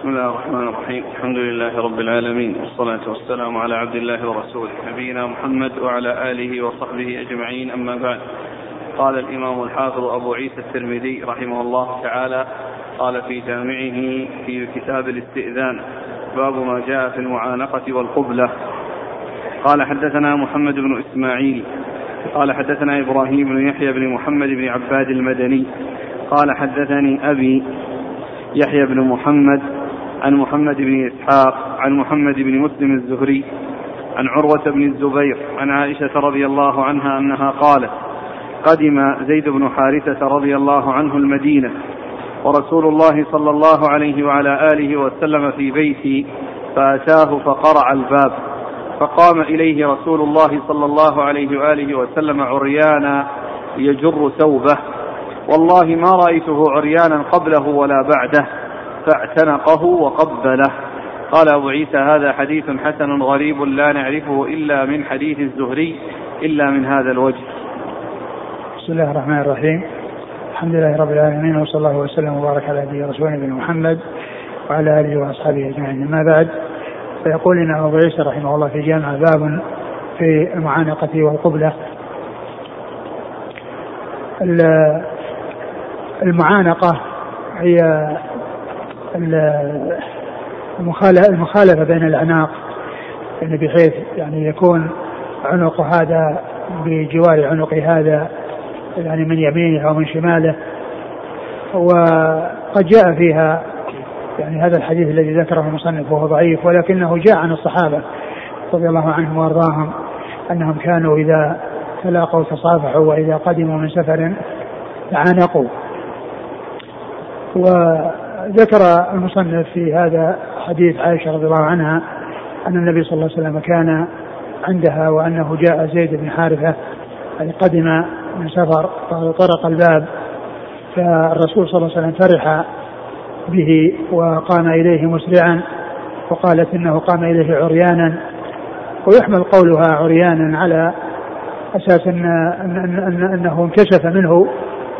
بسم الله الرحمن الرحيم. الحمد لله رب العالمين. والصلاة والسلام على عبد الله ورسوله نبينا محمد وعلى آله وصحبه أجمعين. أما بعد قال الإمام الحافظ أبو عيسى الترمذي رحمه الله تعالى قال في جامعه في كتاب الاستئذان باب ما جاء في المعانقة والقبلة. قال حدثنا محمد بن إسماعيل. قال حدثنا إبراهيم بن يحيى بن محمد بن عباد المدني. قال حدثني أبي يحيى بن محمد عن محمد بن إسحاق عن محمد بن مسلم الزهري عن عروة بن الزبير عن عائشة رضي الله عنها أنها قالت قدم زيد بن حارثة رضي الله عنه المدينة ورسول الله صلى الله عليه وعلى آله وسلم في بيتي فأتاه فقرع الباب فقام إليه رسول الله صلى الله عليه وآله وسلم عريانا يجر ثوبه والله ما رأيته عريانا قبله ولا بعده. فاعتنقه وقبله. قال أبو عيسى هذا حديث حسن غريب لا نعرفه إلا من حديث الزهري إلا من هذا الوجه. بسم الله الرحمن الرحيم. الحمد لله رب العالمين وصلى الله وسلم وبارك على نبينا رسولنا نبينا محمد وعلى آله وأصحابه أجمعين. أما بعد فيقول لنا أبو عيسى رحمه الله في جامع باب في المعانقة والقبلة. المعانقة هي المخالفه بين الاعناق يعني بحيث يعني يكون عنق هذا بجوار عنق هذا يعني من يمينه أو من شماله. وقد جاء فيها يعني هذا الحديث الذي ذكره المصنف وهو ضعيف ولكنه جاء عن الصحابة رضي الله عنهم وأرضاهم أنهم كانوا إذا تلاقوا تصافحوا وإذا قدموا من سفر تعانقوا وذكر المصنف في هذا حديث عائشة رضي الله عنها أن النبي صلى الله عليه وسلم كان عندها وأنه جاء زيد بن يعني قدم من سفر طرق الباب فالرسول صلى الله عليه وسلم فرح به وقام إليه مسرعا وقالت إنه قام إليه عريانا. ويحمل قولها عريانا على أساس أن, أن, أن, أن أنه انكشف منه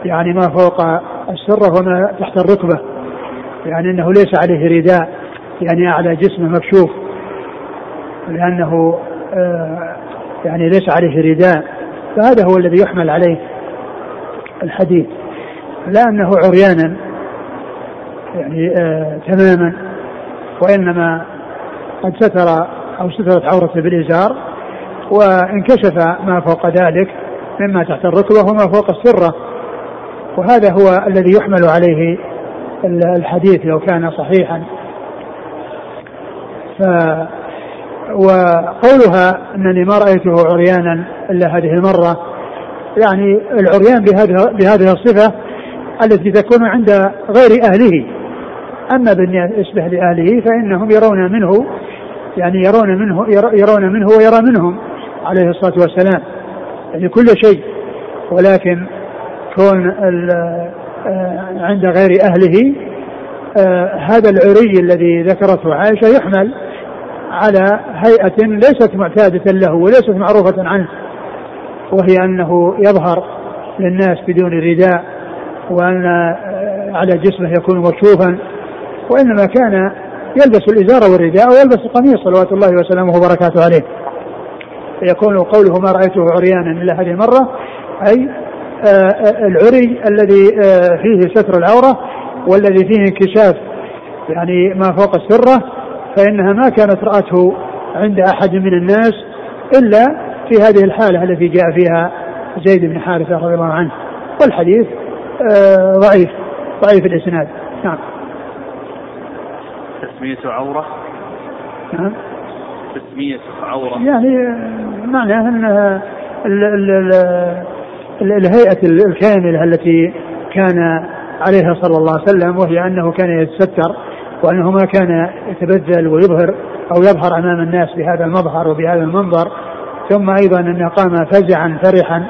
يعني ما فوق السرة وما تحت الركبة. يعني أنه ليس عليه رداء يعني أعلى جسمه مكشوف لأنه آه يعني ليس عليه رداء. فهذا هو الذي يحمل عليه الحديث لا أنه عريانا يعني آه تماما وإنما قد ستر أو سترت عورته بالإزار وانكشف ما فوق ذلك مما تحت الركبة وما فوق السرة. وهذا هو الذي يحمل عليه الحديث لو كان صحيحا. ف وقولها أنني ما رأيته عريانا إلا هذه المرة. يعني العريان بهذه بهذه الصفة التي تكون عند غير أهله. أما بالنسبة لاهله فإنهم يرون منه يعني يرون منه يرون منه ويرى منهم عليه الصلاة والسلام. يعني كل شيء. ولكن كون عند غير أهله هذا العري الذي ذكرته عائشة يحمل على هيئة ليست معتادة له وليست معروفة عنه وهي أنه يظهر للناس بدون رداء وأن على جسمه يكون مكشوفا وإنما كان يلبس الإزار والرداء ويلبس القميص صلوات الله وسلامه وبركاته عليه. فيكون قوله ما رأيته عريانا إلا هذه المرة أي العري الذي فيه ستر العورة والذي فيه انكشاف يعني ما فوق السرة فإنها ما كانت رأته عند أحد من الناس إلا في هذه الحالة التي جاء فيها زيد بن حارثة رضي الله عنه. والحديث آه ضعيف ضعيف الإسناد. نعم. تسمية عورة؟ نعم تسمية عورة. يعني معناه أنها ال ال ال الهيئة الكاملة التي كان عليها صلى الله عليه وسلم وهي أنه كان يتستر وأنه ما كان يتبذل ويظهر أو يظهر أمام الناس بهذا المظهر وبهذا المنظر. ثم أيضا أنه قام فزعا فرحا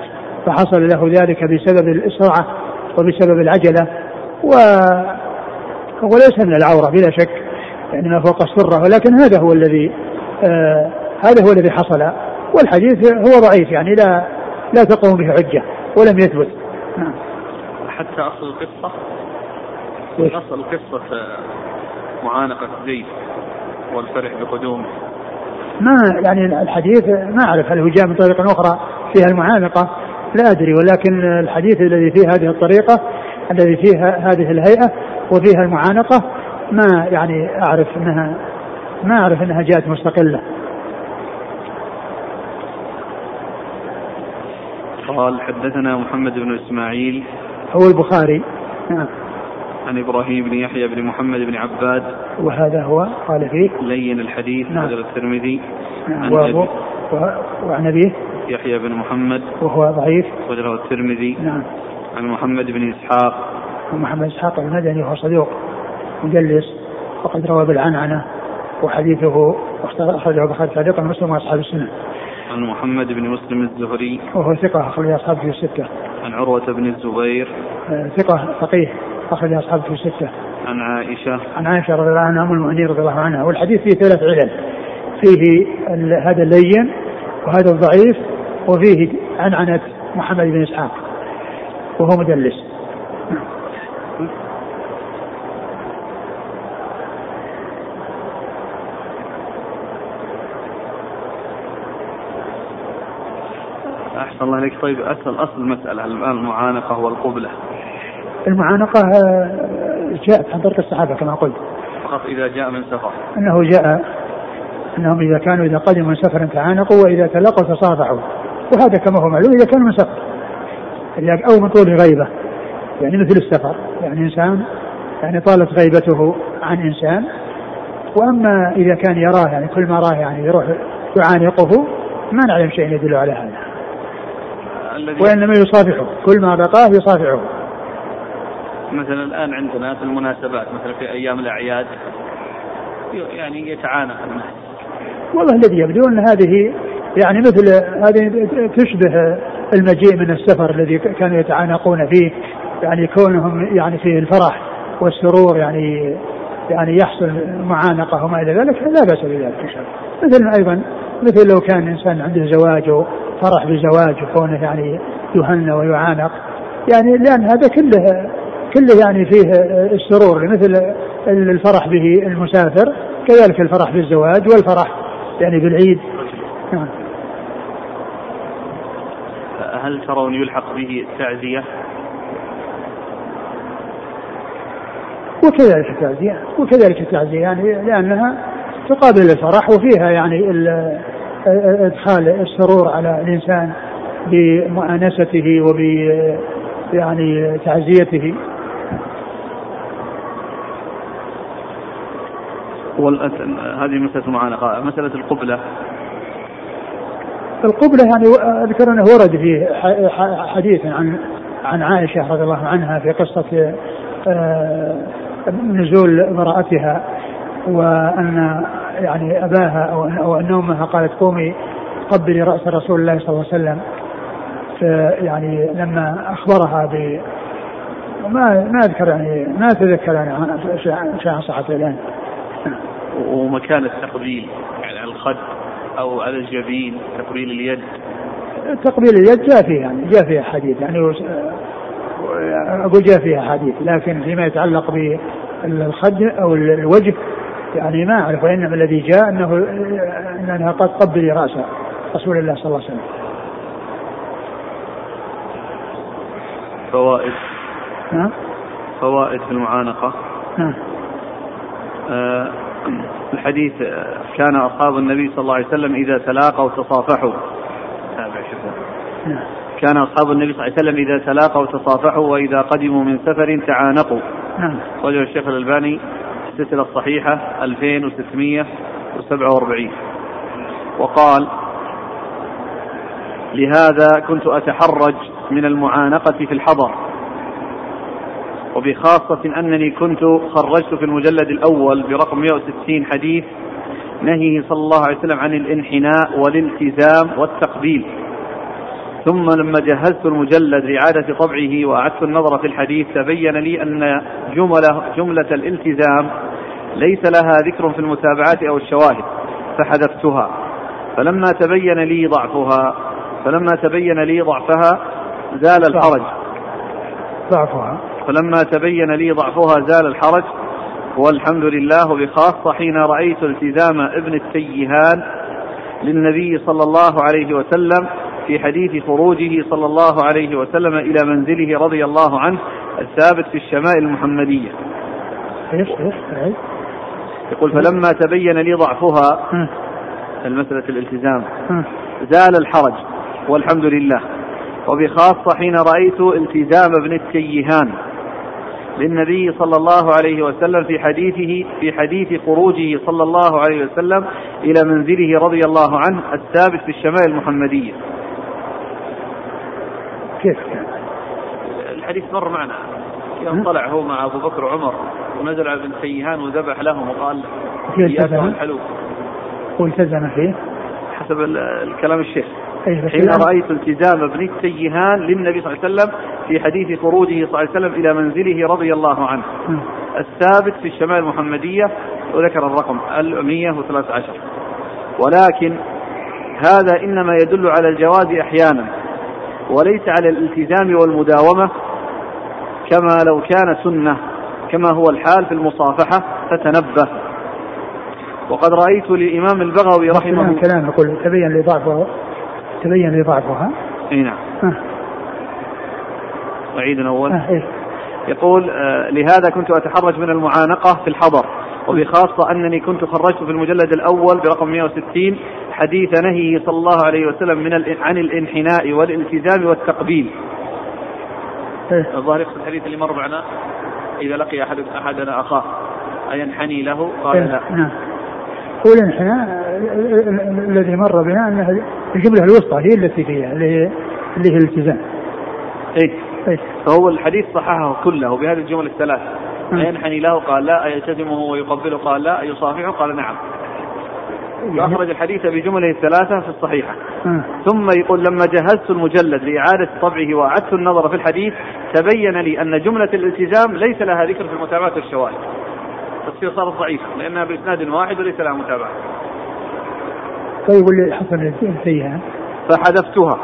فحصل له ذلك بسبب الإسرعة وبسبب العجلة. و وليس من العورة بلا شك يعني ما فوق السرة ولكن هذا هو الذي آه هذا هو الذي حصل. والحديث هو ضعيف يعني لا لا تقوم به حجة. ولم يثبت. نعم. حتى أصل القصة؟ أصل القصة معانقة زيد والفرح بقدومه. ما يعني الحديث ما أعرف هل هو جاء من طريقة أخرى فيها المعانقة لا أدري ولكن الحديث الذي فيه هذه الطريقة الذي فيها هذه الهيئة وفيها المعانقة ما يعني أعرف أنها ما أعرف أنها جاءت مستقلة. قال حدثنا محمد بن إسماعيل. هو البخاري. نعم. عن إبراهيم بن يحيى بن محمد بن عباد. وهذا هو قال فيه. لين الحديث نعم. الترمذي. نعم. وأبو وعن أبيه. يحيى بن محمد. وهو ضعيف. وجره الترمذي. نعم. عن محمد بن إسحاق. محمد إسحاق المدني وهو صدوق مجلس وقد روى بالعنعنة وحديثه اخرجه البخاري تعليقا مسلم وأصحاب السنة. عن محمد بن مسلم الزهري. وهو ثقة أخرج أصحابه في الستة. عن عروة بن الزبير. آه، ثقة فقيه أخرج أصحابه في الستة. عن عائشة. عن عائشة رضي الله عنها أم المؤمنين رضي الله عنها. والحديث فيه ثلاث علل. فيه هذا اللين وهذا الضعيف وفيه عنعنة محمد بن إسحاق وهو مدلس. أحسن الله عليك طيب أسأل أصل المسألة المعانقة والقبلة. المعانقة آه، جاءت عن طريق الصحابة كما قلت. فقط إذا جاء من سفر. أنه جاء أنهم إذا كانوا إذا قدموا من سفر تعانقوا وإذا تلقوا تصافحوا وهذا كما هو معلوم إذا كانوا من سفر. أو من طول غيبة. يعني مثل السفر. يعني إنسان يعني طالت غيبته عن إنسان. وأما إذا كان يراه يعني كل ما راه يعني يروح يعانقه ما نعلم شيء يدل على هذا. وإنما يصافحه. كل ما بقاه يصافحه. مثلا الآن عندنا في المناسبات مثلا في أيام الأعياد يعني يتعانق الناس والله الذي يبدو أن هذه يعني مثل هذه تشبه المجيء من السفر الذي كانوا يتعانقون فيه. يعني كونهم يعني فيه الفرح والسرور يعني يعني يحصل معانقة وما إلى ذلك لا بأس بذلك مثل أيضا مثل لو كان انسان عنده زواج وفرح بزواج وكونه يعني يهنى ويعانق. يعني لأن هذا كله كله يعني فيه السرور مثل الفرح به المسافر كذلك الفرح بالزواج والفرح يعني بالعيد. نعم. هل ترون يلحق به التعزية؟ وكذلك التعزية وكذلك التعزية يعني لأنها تقابل الفرح وفيها يعني إدخال السرور على الإنسان بمؤانسته وب يعني تعزيته. هذه مسألة معانقة مسألة القبلة. القبلة يعني أذكر أنه ورد في حديث عن عن عائشة رضي الله عنها في قصة آه، نزول امرأتها وأن يعني أباها أو أو أن أمها قالت قومي قبلي رأس رسول الله صلى الله عليه وسلم. يعني لما أخبرها ب ما ما أذكر يعني ما أتذكر يعني شيء صحته الآن. ومكان التقبيل يعني على الخد أو على الجبين تقبيل اليد. تقبيل اليد جاء فيها يعني جاء فيها حديث يعني أقول جاء فيها حديث لكن فيما يتعلق بالخد أو الوجه يعني ما أعرف وإنما الذي جاء أنه انها قد قبل رأس رسول الله صلى الله عليه وسلم. فوائد. نعم فوائد في المعانقة. نعم آه الحديث كان أصحاب النبي صلى الله عليه وسلم إذا تلاقوا تصافحوا. كان أصحاب النبي صلى الله عليه وسلم إذا تلاقوا تصافحوا وإذا قدموا من سفر تعانقوا. نعم رجل الشيخ الألباني السلسلة الصحيحة 2647 وقال لهذا كنت أتحرج من المعانقة في الحضر وبخاصة أنني كنت خرجت في المجلد الأول برقم 160 حديث نهيه صلى الله عليه وسلم عن الانحناء والالتزام والتقبيل. ثم لما جهزت المجلد لإعادة طبعه وأعدت النظر في الحديث تبين لي أن جملة, جملة الالتزام ليس لها ذكر في المتابعات أو الشواهد فحذفتها. فلما تبين لي ضعفها فلما تبين لي ضعفها زال الحرج. ضعفها. فلما تبين لي ضعفها زال الحرج والحمد لله بخاصة حين رأيت التزام ابن التيهان للنبي صلى الله عليه وسلم في حديث خروجه صلى الله عليه وسلم إلى منزله رضي الله عنه الثابت في الشمائل المحمدية. يقول فلما تبين لي ضعفها المسألة الالتزام. زال الحرج والحمد لله. وبخاصة حين رأيت التزام ابن التيهان. للنبي صلى الله عليه وسلم في حديثه في حديث خروجه صلى الله عليه وسلم إلى منزله رضي الله عنه الثابت في الشمائل المحمدية. كيف؟ كان؟ الحديث مر معنا. يوم طلع هو مع أبو بكر وعمر ونزل على ابن تيهان وذبح لهم وقال إياك والحلوب والتزم فيه؟ حسب الكلام الشيخ. حين رأيت التزام ابن التيهان للنبي صلى الله عليه وسلم في حديث خروجه صلى الله عليه وسلم إلى منزله رضي الله عنه. الثابت في الشمال المحمدية وذكر الرقم 113 ولكن هذا إنما يدل على الجواز أحيانا. وليس على الالتزام والمداومة كما لو كان سنة كما هو الحال في المصافحة فتنبه. وقد رأيت للإمام البغوي رحمه الله كلام يقول تبين لي ضعفه تبين لي ضعفها إي نعم. أعيد من أول. آه إيه؟ يقول آه لهذا كنت أتحرج من المعانقة في الحضر وبخاصة أنني كنت خرجت في المجلد الأول برقم 160 حديث نهيه صلى الله عليه وسلم من عن الانحناء والالتزام والتقبيل. إيه؟ الظاهر يقصد الحديث اللي مر معنا إذا لقي أحد أحدنا أخاه أينحني له؟ قال إيه؟ لا. نعم. هو الانحناء الذي مر بنا أنها الجملة الوسطى هي التي فيها اللي هي اللي هي الالتزام. إيه. إيه؟ فهو الحديث صححه كله بهذه الجمل الثلاث. أينحني له؟ قال لا. أيلتزمه ويقبله؟ قال لا. أيصافحه؟ قال نعم. يعني فأخرج الحديث بجمله الثلاثة في الصحيحة. ثم يقول لما جهزت المجلد لإعادة طبعه وأعدت النظر في الحديث تبين لي أن جملة الالتزام ليس لها ذكر في المتابعات والشواهد. تصير صارت ضعيفة لأنها بإسناد واحد وليس لها متابعة. طيب واللي حصل فيها فحذفتها.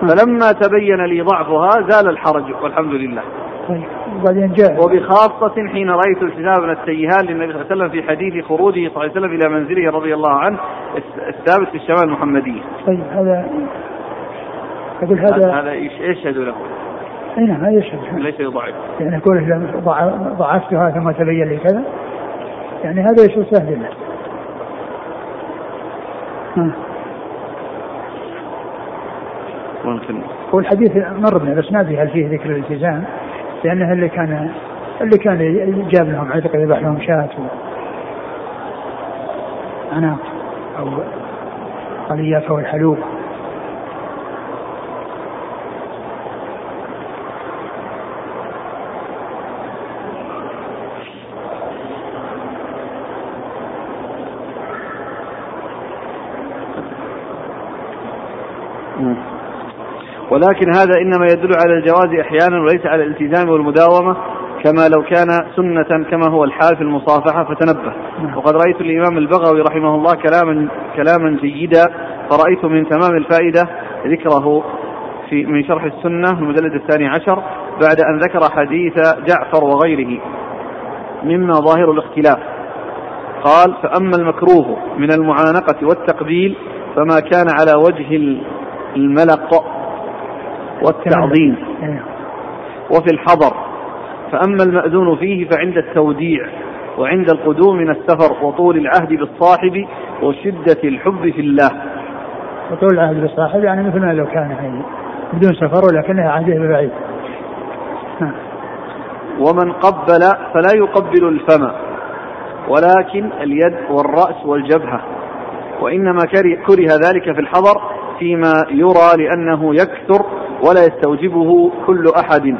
فلما تبين لي ضعفها زال الحرج والحمد لله. طيب. وبعدين جاء وبخاصة حين رأيت التزام من التيهان للنبي صلى الله عليه وسلم في حديث خروجه صلى الله عليه وسلم إلى منزله رضي الله عنه الثابت في الشمال المحمدية. طيب هذا أقول هذا هذا يشهد له. أي نعم هذا يشهد ليس يضعف. يعني كونه ضعفتها ثم تبين لي كذا يعني هذا يشهد سهل له. ممكن هو الحديث مر بنا بس ما أدري هل فيه ذكر الالتزام لأنه اللي كان اللي كان جاب لهم عتق يذبح لهم شاة عناق أو قليات أو الحلوب ولكن هذا إنما يدل على الجواز أحيانا وليس على الالتزام والمداومة كما لو كان سنة كما هو الحال في المصافحة فتنبه. وقد رأيت الإمام البغوي رحمه الله كلاما كلاما جيدا فرأيت من تمام الفائدة ذكره في من شرح السنة المجلد الثاني عشر بعد أن ذكر حديث جعفر وغيره. مما ظاهر الاختلاف. قال فأما المكروه من المعانقة والتقبيل فما كان على وجه الملق. والتعظيم. وفي الحضر فأما المأذون فيه فعند التوديع وعند القدوم من السفر وطول العهد بالصاحب وشدة الحب في الله. وطول العهد بالصاحب يعني مثل ما لو كان يعني بدون سفر ولكنها عهده ببعيد. ومن قبل فلا يقبل الفم ولكن اليد والرأس والجبهة. وإنما كره ذلك في الحضر فيما يرى لأنه يكثر ولا يستوجبه كل أحد.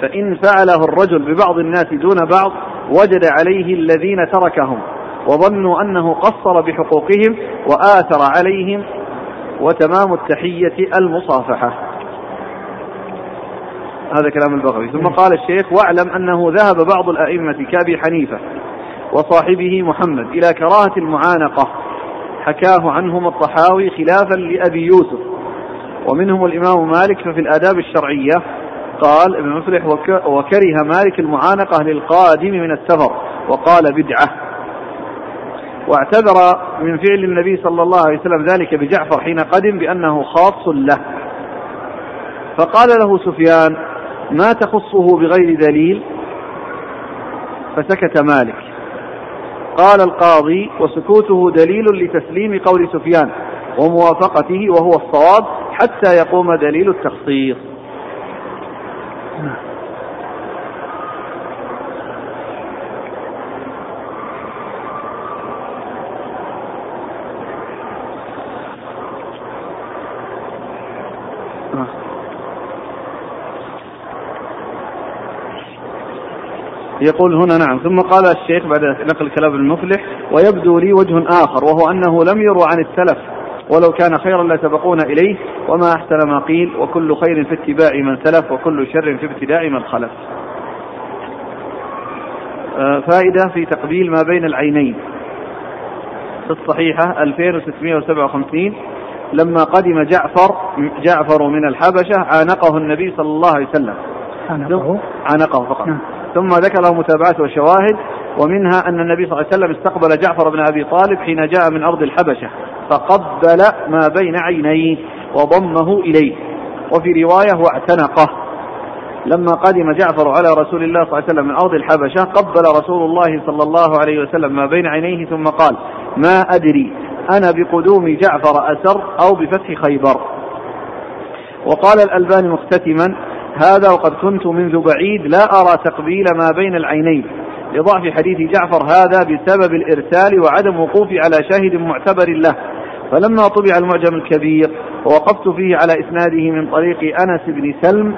فإن فعله الرجل ببعض الناس دون بعض وجد عليه الذين تركهم وظنوا أنه قصر بحقوقهم وآثر عليهم وتمام التحية المصافحة. هذا كلام البغوي. ثم قال الشيخ واعلم أنه ذهب بعض الأئمة كأبي حنيفة وصاحبه محمد إلى كراهة المعانقة حكاه عنهم الطحاوي خلافا لأبي يوسف. ومنهم الإمام مالك ففي الآداب الشرعية قال ابن مفلح وكره مالك المعانقة للقادم من السفر وقال بدعة. واعتذر من فعل النبي صلى الله عليه وسلم ذلك بجعفر حين قدم بأنه خاص له. فقال له سفيان ما تخصه بغير دليل؟ فسكت مالك. قال القاضي وسكوته دليل لتسليم قول سفيان وموافقته وهو الصواب حتى يقوم دليل التخصيص. يقول هنا نعم. ثم قال الشيخ بعد نقل كلام المفلح ويبدو لي وجه آخر وهو أنه لم يروا عن السلف ولو كان خيرا لسبقونا إليه وما أحسن ما قيل وكل خير في اتباع من سلف وكل شر في ابتداء من خلف. آه، فائدة في تقبيل ما بين العينين. في الصحيحة 2657 لما قدم جعفر جعفر من الحبشة عانقه النبي صلى الله عليه وسلم. عانقه؟ عانقه فقط. نعم. ثم ذكر متابعات وشواهد ومنها أن النبي صلى الله عليه وسلم استقبل جعفر بن أبي طالب حين جاء من أرض الحبشة. فقبل ما بين عينيه وضمه إليه. وفي رواية واعتنقه لما قدم جعفر على رسول الله صلى الله عليه وسلم من أرض الحبشة قبل رسول الله صلى الله عليه وسلم ما بين عينيه ثم قال ما أدري أنا بقدوم جعفر أسر أو بفتح خيبر. وقال الألباني مختتما هذا وقد كنت منذ بعيد لا أرى تقبيل ما بين العينين. لضعف حديث جعفر هذا بسبب الإرسال وعدم وقوفي على شاهد معتبر له. فلما طبع المعجم الكبير ووقفت فيه على إسناده من طريق أنس بن سلم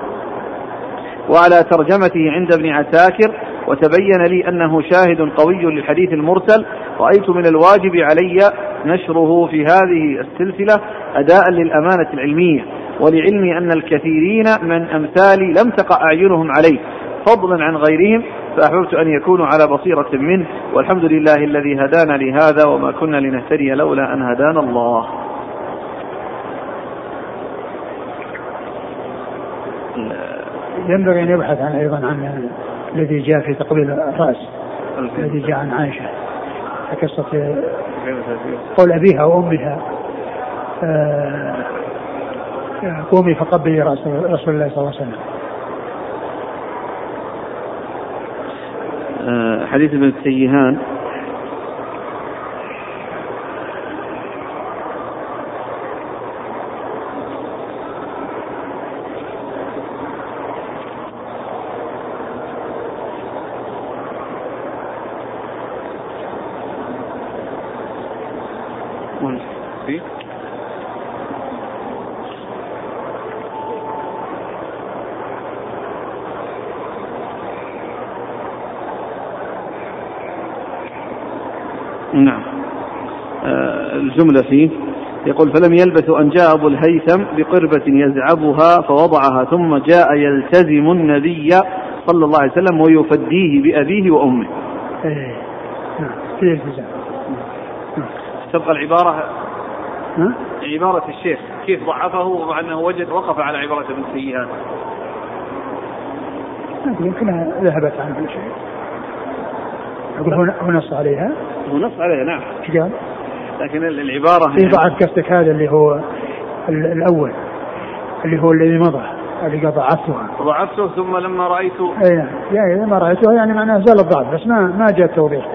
وعلى ترجمته عند ابن عساكر وتبين لي أنه شاهد قوي للحديث المرسل رأيت من الواجب علي نشره في هذه السلسلة أداء للأمانة العلمية ولعلمي أن الكثيرين من أمثالي لم تقع أعينهم عليه فضلا عن غيرهم فأحببت أن يكونوا على بصيرة منه والحمد لله الذي هدانا لهذا وما كنا لنهتدي لولا أن هدانا الله. ينبغي أن يبحث عن أيضا عن الذي جاء في تقبيل الرأس الذي جاء عن عائشة. قصة قول أبيها وأمها آه، قومي فقبلي رأس رسول الله صلى الله عليه وسلم آه، حديث ابن السيهان نعم آه، الجملة فيه يقول فلم يلبث أن جاء أبو الهيثم بقربة يزعبها فوضعها ثم جاء يلتزم النبي صلى الله عليه وسلم ويفديه بأبيه وأمه. إيه. نعم تبقى العبارة ها؟ عبارة الشيخ كيف ضعفه ومع أنه وجد وقف على عبارة ابن سيئان يمكنها ذهبت عنه شيء. أقول هو نص عليها؟ هو نص عليها نعم. إيش قال؟ لكن العبارة في ضعف قصدك هذا اللي هو الأول اللي هو الذي مضى اللي ضعفتها ضعفته ثم لما رأيته. اي نعم يعني لما رأيتها يعني معناه زال الضعف بس ما ما جاء التوضيح.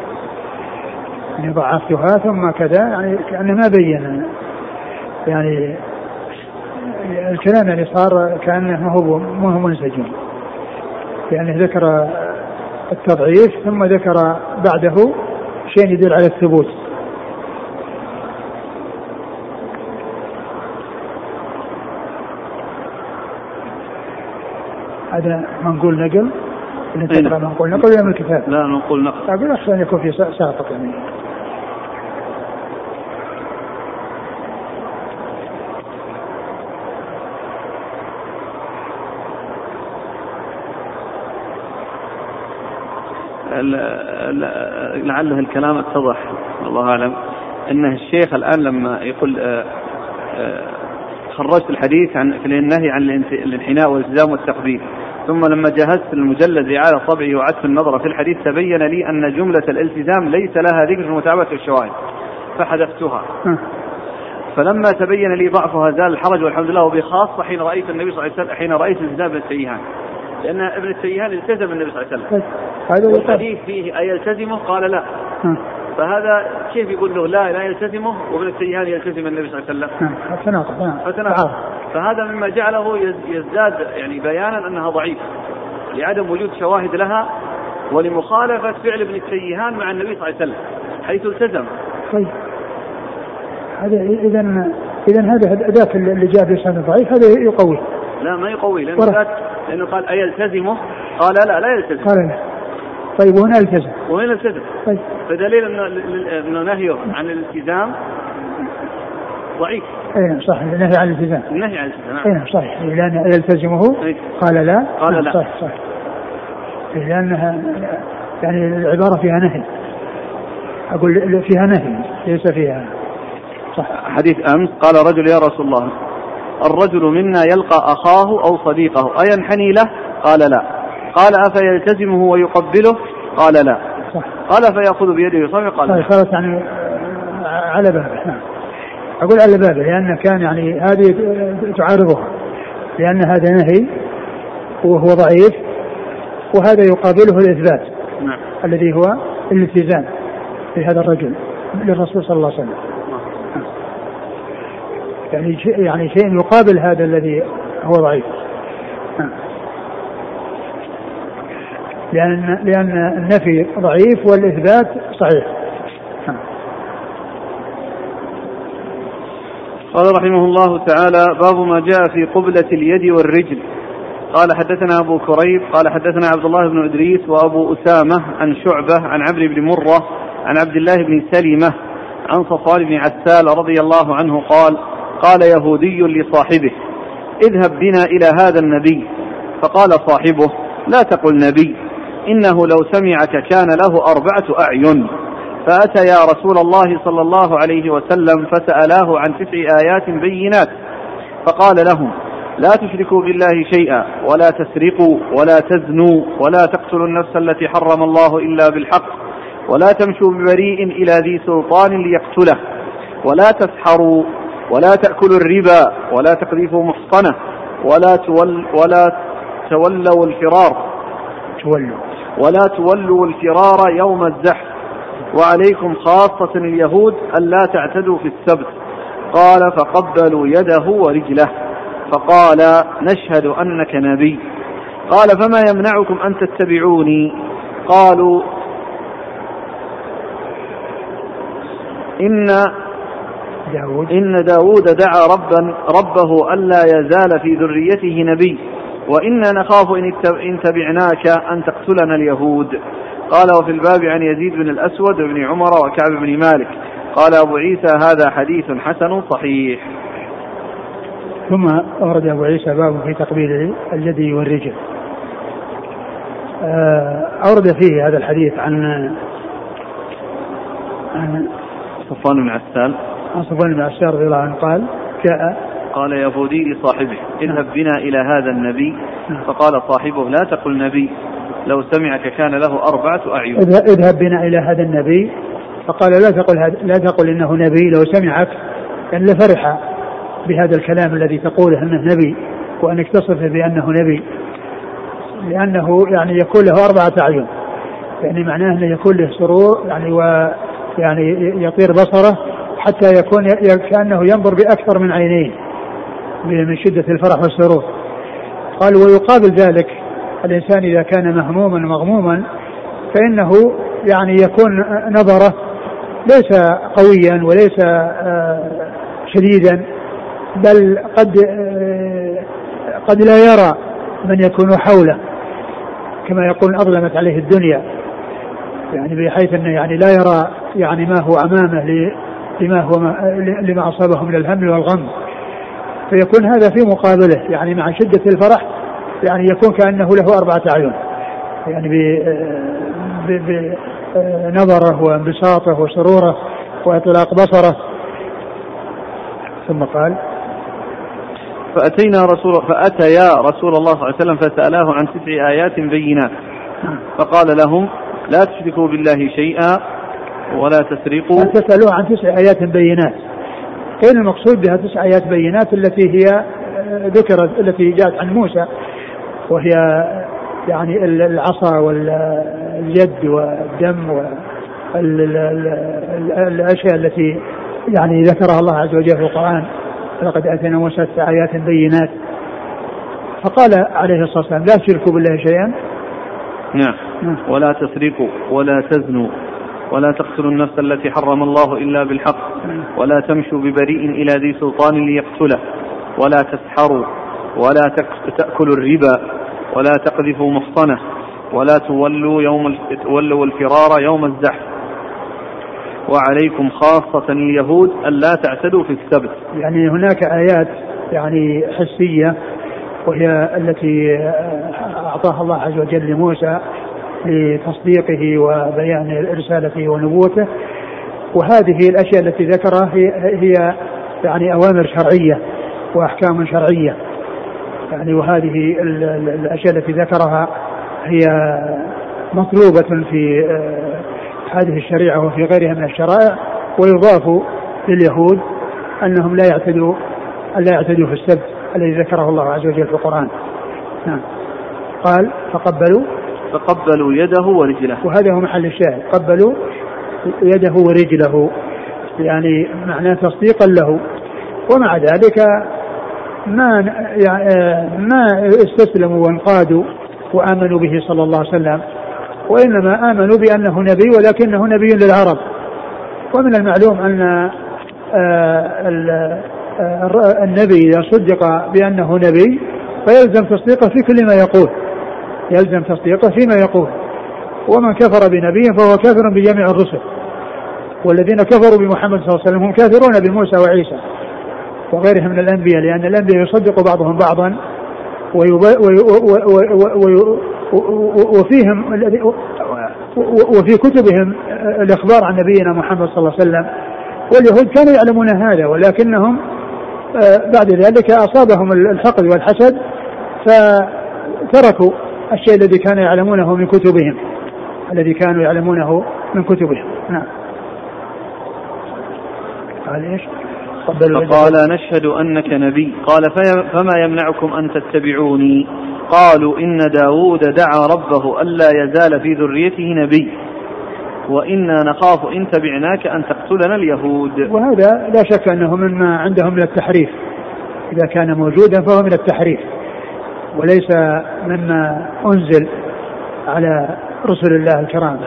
يعني ضعفتها ثم كذا يعني كأنه ما بين. يعني الكلام يعني صار كأنه ما هو ما هو منسجم. يعني ذكر التضعيف ثم ذكر بعده شيء يدل على الثبوت. هذا منقول نقل اللي تقرا منقول نقل ولا من الكتاب؟ لا منقول نقل. أقول احسن أن يكون في ساقط يعني. لعله الكلام اتضح الله أعلم. انه الشيخ الآن لما يقول آه، آه، خرجت الحديث عن في النهي عن الانحناء والالتزام والتقبيل ثم لما جهزت المجلد على طبعه وعدت النظر في الحديث تبين لي أن جملة الالتزام ليس لها ذكر في متابعة الشواهد فحذفتها. فلما تبين لي ضعفها زال الحرج والحمد لله وبخاصة حين رأيت النبي صلى الله عليه وسلم حين رأيت التزام ابن التيهان. لأن ابن التيهان التزم النبي صلى الله عليه وسلم. هذا الحديث فيه أيلتزمه قال لا. فهذا كيف يقول له لا لا يلتزمه؟ وابن التيهان يلتزم النبي صلى الله عليه وسلم. فتناقض. فهذا مما جعله يزداد يعني بيانا أنها ضعيفة لعدم وجود شواهد لها ولمخالفة فعل ابن التيهان مع النبي صلى الله عليه وسلم حيث التزم. طيب. هذا اذا اذا هذا ذاك اللي جاء بلسان ضعيف هذا يقوي. لا ما يقوي لأنه لأنه قال أيلتزمه؟ قال لا لا يلتزم. قال لا. طيب وهنا التزم. وهنا التزم. طيب. فدليل أنه نهيه عن الالتزام ضعيف. اي نعم صح النهي عن الالتزام. النهي عن الالتزام نعم. اي نعم صحيح. لأن يلتزمه أي. قال لا. قال نعم لا. صح صح لانها يعني العبارة فيها نهي. أقول فيها نهي ليس فيها. صح حديث أمس قال رجل يا رسول الله الرجل منا يلقى أخاه أو صديقه أينحني له؟ قال لا. قال أفيلتزمه ويقبله؟ قال لا. صح. قال فيأخذ بيده ويصافح قال طيب خلاص يعني على بابه. نعم. أقول على بابه لأن كان يعني هذه تعارضها لأن هذا نهي وهو ضعيف وهذا يقابله الإثبات نعم. الذي هو الالتزام في هذا الرجل للرسول صلى الله عليه وسلم. يعني يعني شيء يقابل هذا الذي هو ضعيف نعم. لأن لأن النفي ضعيف والإثبات صحيح. قال رحمه الله تعالى باب ما جاء في قبلة اليد والرجل. قال حدثنا أبو كريب قال حدثنا عبد الله بن إدريس وأبو أسامة عن شعبة عن عمرو بن مرة عن عبد الله بن سلمة عن صفوان بن عسال رضي الله عنه قال قال يهودي لصاحبه اذهب بنا إلى هذا النبي. فقال صاحبه لا تقل نبي إنه لو سمعك كان له أربعة أعين. فأتى يا رسول الله صلى الله عليه وسلم فسألاه عن تسع آيات بينات فقال لهم لا تشركوا بالله شيئا ولا تسرقوا ولا تزنوا ولا تقتلوا النفس التي حرم الله إلا بالحق ولا تمشوا ببريء إلى ذي سلطان ليقتله ولا تسحروا ولا تأكلوا الربا ولا تقذفوا محصنة ولا تول ولا تولوا الفرار تولوا. ولا تولوا الفرار يوم الزحف. وعليكم خاصة اليهود ألا تعتدوا في السبت. قال فقبلوا يده ورجله. فقال نشهد أنك نبي. قال فما يمنعكم أن تتبعوني؟ قالوا إن داود. إن داود دعا ربا ربه ألا يزال في ذريته نبي. وإنا نخاف إن تبعناك أن تقتلنا اليهود. قال وفي الباب عن يزيد بن الأسود وابن عمر وكعب بن مالك. قال أبو عيسى هذا حديث حسن صحيح. ثم أورد أبو عيسى باب في تقبيل اليد والرجل. آه، أورد فيه هذا الحديث عن عن صفوان بن عسال. عن صفوان بن عسال رضي الله عنه قال جاء قال يهودي لصاحبه اذهب بنا إلى هذا النبي. نعم. فقال صاحبه لا تقل نبي. لو سمعك كان له أربعة أعين. اذهب بنا إلى هذا النبي. فقال لا تقل لا تقل إنه نبي لو سمعك كان لفرح بهذا الكلام الذي تقوله أنه نبي وأنك تصفه بأنه نبي. لأنه يعني يكون له أربعة أعين. يعني معناه أنه يكون له سرور يعني و يعني يطير بصره حتى يكون كأنه ينظر بأكثر من عينين من شدة الفرح والسرور. قال ويقابل ذلك الإنسان إذا كان مهموما مغموما فإنه يعني يكون نظرة ليس قويا وليس آه، شديدا بل قد آه، قد لا يرى من يكون حوله كما يقول أظلمت عليه الدنيا. يعني بحيث أنه يعني لا يرى يعني ما هو أمامه لما هو لما أصابه من الهم والغم. فيكون هذا في مقابله يعني مع شدة الفرح يعني يكون كأنه له أربعة أعين. يعني بنظره وانبساطه وسروره وإطلاق بصره. ثم قال فأتينا رسول فأتيا رسول الله صلى الله عليه وسلم فسألاه عن تسع آيات بينات. فقال لهم لا تشركوا بالله شيئا ولا تسرقوا. تسألوه عن تسع آيات بينات. كان المقصود بها تسع آيات بينات التي هي ذكرت التي جاءت عن موسى وهي يعني العصا واليد والدم والاشياء التي يعني ذكرها الله عز وجل في القرآن لقد آتينا موسى آيات بينات فقال عليه الصلاة والسلام لا تشركوا بالله شيئا نعم. نعم ولا تسرقوا ولا تزنوا ولا تقتلوا النفس التي حرم الله إلا بالحق. ولا تمشوا ببريء إلى ذي سلطان ليقتله ولا تسحروا ولا تأكلوا الربا ولا تقذفوا محصنة ولا تولوا يوم تولوا الفرار يوم الزحف. وعليكم خاصة اليهود ألا تعتدوا في السبت. يعني هناك آيات يعني حسية وهي التي أعطاها الله عز وجل لموسى لتصديقه وبيان رسالته ونبوته. وهذه الأشياء التي ذكرها هي, هي يعني أوامر شرعية وأحكام شرعية. يعني وهذه الأشياء التي ذكرها هي مطلوبة في آه، هذه الشريعة وفي غيرها من الشرائع ويضاف لليهود أنهم لا يعتدوا لا يعتدوا في السبت الذي ذكره الله عز وجل في القرآن. نعم. قال فقبلوا. فقبلوا يده ورجله. وهذا هو محل الشاهد. قبلوا يده ورجله. يعني معناه تصديقا له. ومع ذلك ما يعني ما استسلموا وانقادوا وآمنوا به صلى الله عليه وسلم وإنما آمنوا بأنه نبي ولكنه نبي للعرب. ومن المعلوم أن آه، آه، النبي إذا صدق بأنه نبي فيلزم تصديقه في كل ما يقول يلزم تصديقه فيما يقول. ومن كفر بنبي فهو كافر بجميع الرسل والذين كفروا بمحمد صلى الله عليه وسلم هم كافرون بموسى وعيسى. وغيرهم من الأنبياء لأن الأنبياء يصدق بعضهم بعضا وفيهم وفي كتبهم الإخبار عن نبينا محمد صلى الله عليه وسلم. واليهود كانوا يعلمون هذا ولكنهم آه، بعد ذلك أصابهم الحقد والحسد فتركوا الشيء الذي كانوا يعلمونه من كتبهم الذي كانوا يعلمونه من كتبهم. نعم. قال إيش؟ فقال نشهد أنك نبي. قال فما يمنعكم أن تتبعوني؟ قالوا إن داود دعا ربه ألا يزال في ذريته نبي. وإنا نخاف إن تبعناك أن تقتلنا اليهود. وهذا لا شك أنه مما عندهم من التحريف. إذا كان موجودا فهو من التحريف. وليس مما أنزل على رسل الله الكرام.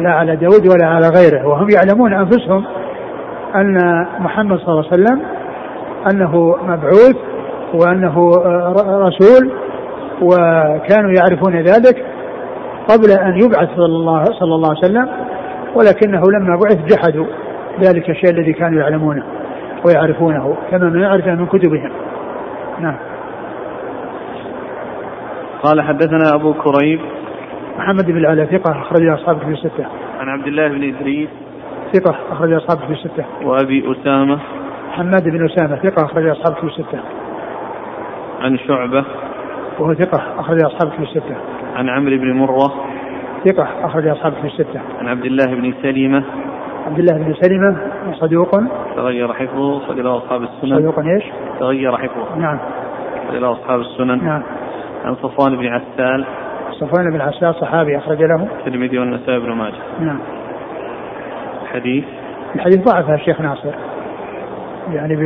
لا على داود ولا على غيره. وهم يعلمون أنفسهم أن محمد صلى الله عليه وسلم أنه مبعوث وأنه رسول وكانوا يعرفون ذلك قبل أن يبعث صلى الله, صلى الله عليه وسلم ولكنه لما بعث جحدوا ذلك الشيء الذي كانوا يعلمونه ويعرفونه كما نعرف من كتبهم. نعم. قال حدثنا أبو كريب. محمد بن العلاء ثقة أخرج أصحابه في الستة. عن عبد الله بن إدريس ثقة أخرج أصحابه في الستة. وأبي أسامة. حماد بن أسامة ثقة أخرج أصحابه في الستة. عن شعبة. وهو ثقة أخرج أصحابه في الستة. عن عمرو بن مرة. ثقة أخرج أصحابه في الستة. عن عبد الله بن سلمة عبد الله بن سلمة صدوق. تغير حفظه أخرج له أصحاب السنن. صدوق إيش؟ تغير حفظه. نعم. أخرج له أصحاب السنن. نعم. عن صفوان بن عسال. صفوان بن عسال صحابي أخرج له. الترمذي والنسائي بن ماجه. نعم. الحديث؟ الحديث ضعفه الشيخ ناصر. يعني ب...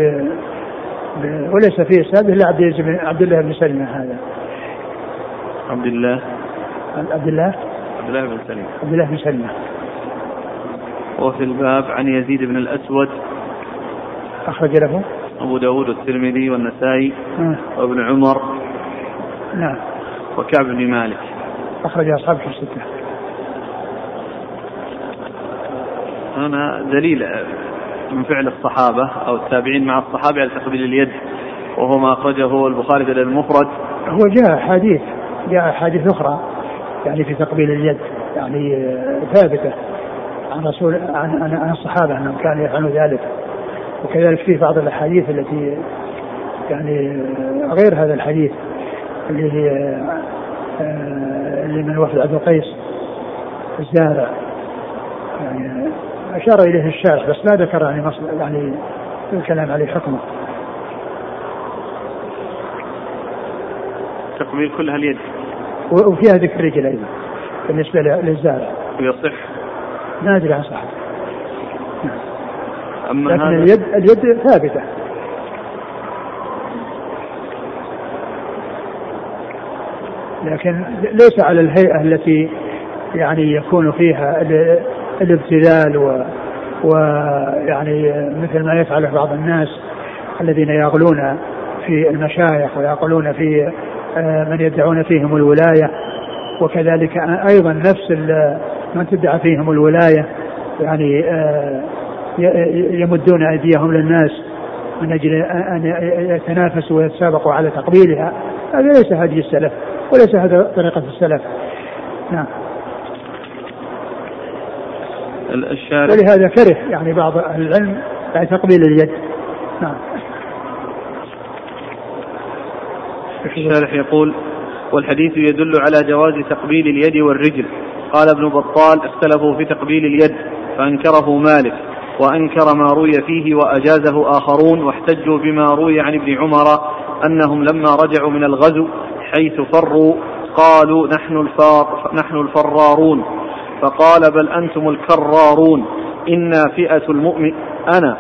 ب... وليس فيه إسناد إلا عبد عبد الله بن سلمة هذا. عبد الله. عبد الله؟ عبد الله بن سلمة. عبد الله بن سلمة. وفي الباب عن يزيد بن الأسود. أخرج له. أبو داود والترمذي والنسائي نعم. وابن عمر نعم. وكعب بن مالك. أخرج اصحابه الستة. هنا دليل من فعل الصحابة أو التابعين مع الصحابة على تقبيل اليد وهو ما أخرجه البخاري في المفرد. هو جاء أحاديث جاء أحاديث أخرى يعني في تقبيل اليد يعني ثابتة عن رسول عن عن, الصحابة أنهم كانوا يفعلون ذلك. وكذلك في بعض الأحاديث التي يعني غير هذا الحديث اللي هي اللي من وفد عبد القيس الزارع يعني أشار إليه الشارح بس ما ذكر يعني يعني الكلام عليه حكمه. تقبيل كلها اليد وفيها ذكر الرجل أيضا بالنسبة للزارع. ويصح ما أدري عن صحته أما لكن هذا اليد اليد ثابتة. لكن ليس على الهيئة التي يعني يكون فيها ال- الابتذال و ويعني مثل ما يفعله بعض الناس الذين يغلون في المشايخ ويغلون في آه، من يدعون فيهم الولاية. وكذلك أيضا نفس من تدعى فيهم الولاية يعني آه، يمدون أيديهم للناس من أجل أن يتنافسوا ويتسابقوا على تقبيلها. هذا ليس هدي السلف وليس هذا طريقة السلف. نعم. الشارع ولهذا كره يعني بعض أهل العلم يعني تقبيل اليد. نعم. الشارح يقول والحديث يدل على جواز تقبيل اليد والرجل. قال ابن بطال اختلفوا في تقبيل اليد فأنكره مالك وأنكر ما روي فيه وأجازه آخرون واحتجوا بما روي عن ابن عمر أنهم لما رجعوا من الغزو حيث فروا قالوا نحن الفار نحن الفرارون. فقال بل أنتم الكرارون إنا فئة المؤمن أنا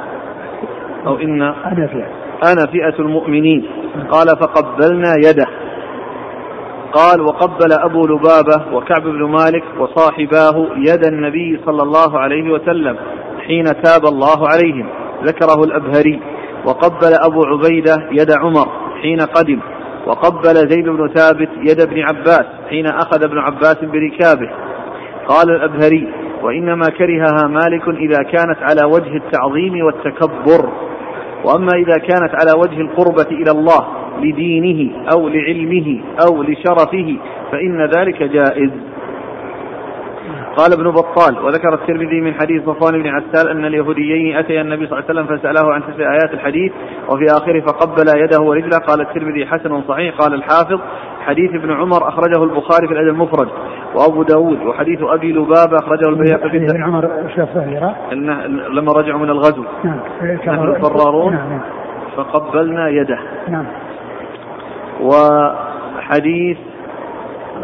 أو إن أنا فيها أنا فئة المؤمنين. قال فقبلنا يده. قال وقبل أبو لبابة وكعب بن مالك وصاحباه يد النبي صلى الله عليه وسلم حين تاب الله عليهم. ذكره الأبهري. وقبل أبو عبيدة يد عمر حين قدم. وقبل زيد بن ثابت يد ابن عباس حين أخذ ابن عباس بركابه. قال الأبهري وإنما كرهها مالك إذا كانت على وجه التعظيم والتكبر. وأما إذا كانت على وجه القربة إلى الله لدينه أو لعلمه أو لشرفه فإن ذلك جائز. قال ابن بطال وذكر الترمذي من حديث صفوان بن عسال أن اليهوديين أتيا النبي صلى الله عليه وسلم فسأله عن تسع آيات الحديث وفي آخره فقبل يده ورجله قال الترمذي حسن صحيح قال الحافظ حديث ابن عمر أخرجه البخاري في الأدب المفرد وأبو داود وحديث أبي لبابة أخرجه البيهقي في ابن عمر لما رجعوا من الغزو. نعم نحن الفرارون. نعم نعم. فقبلنا يده. نعم. وحديث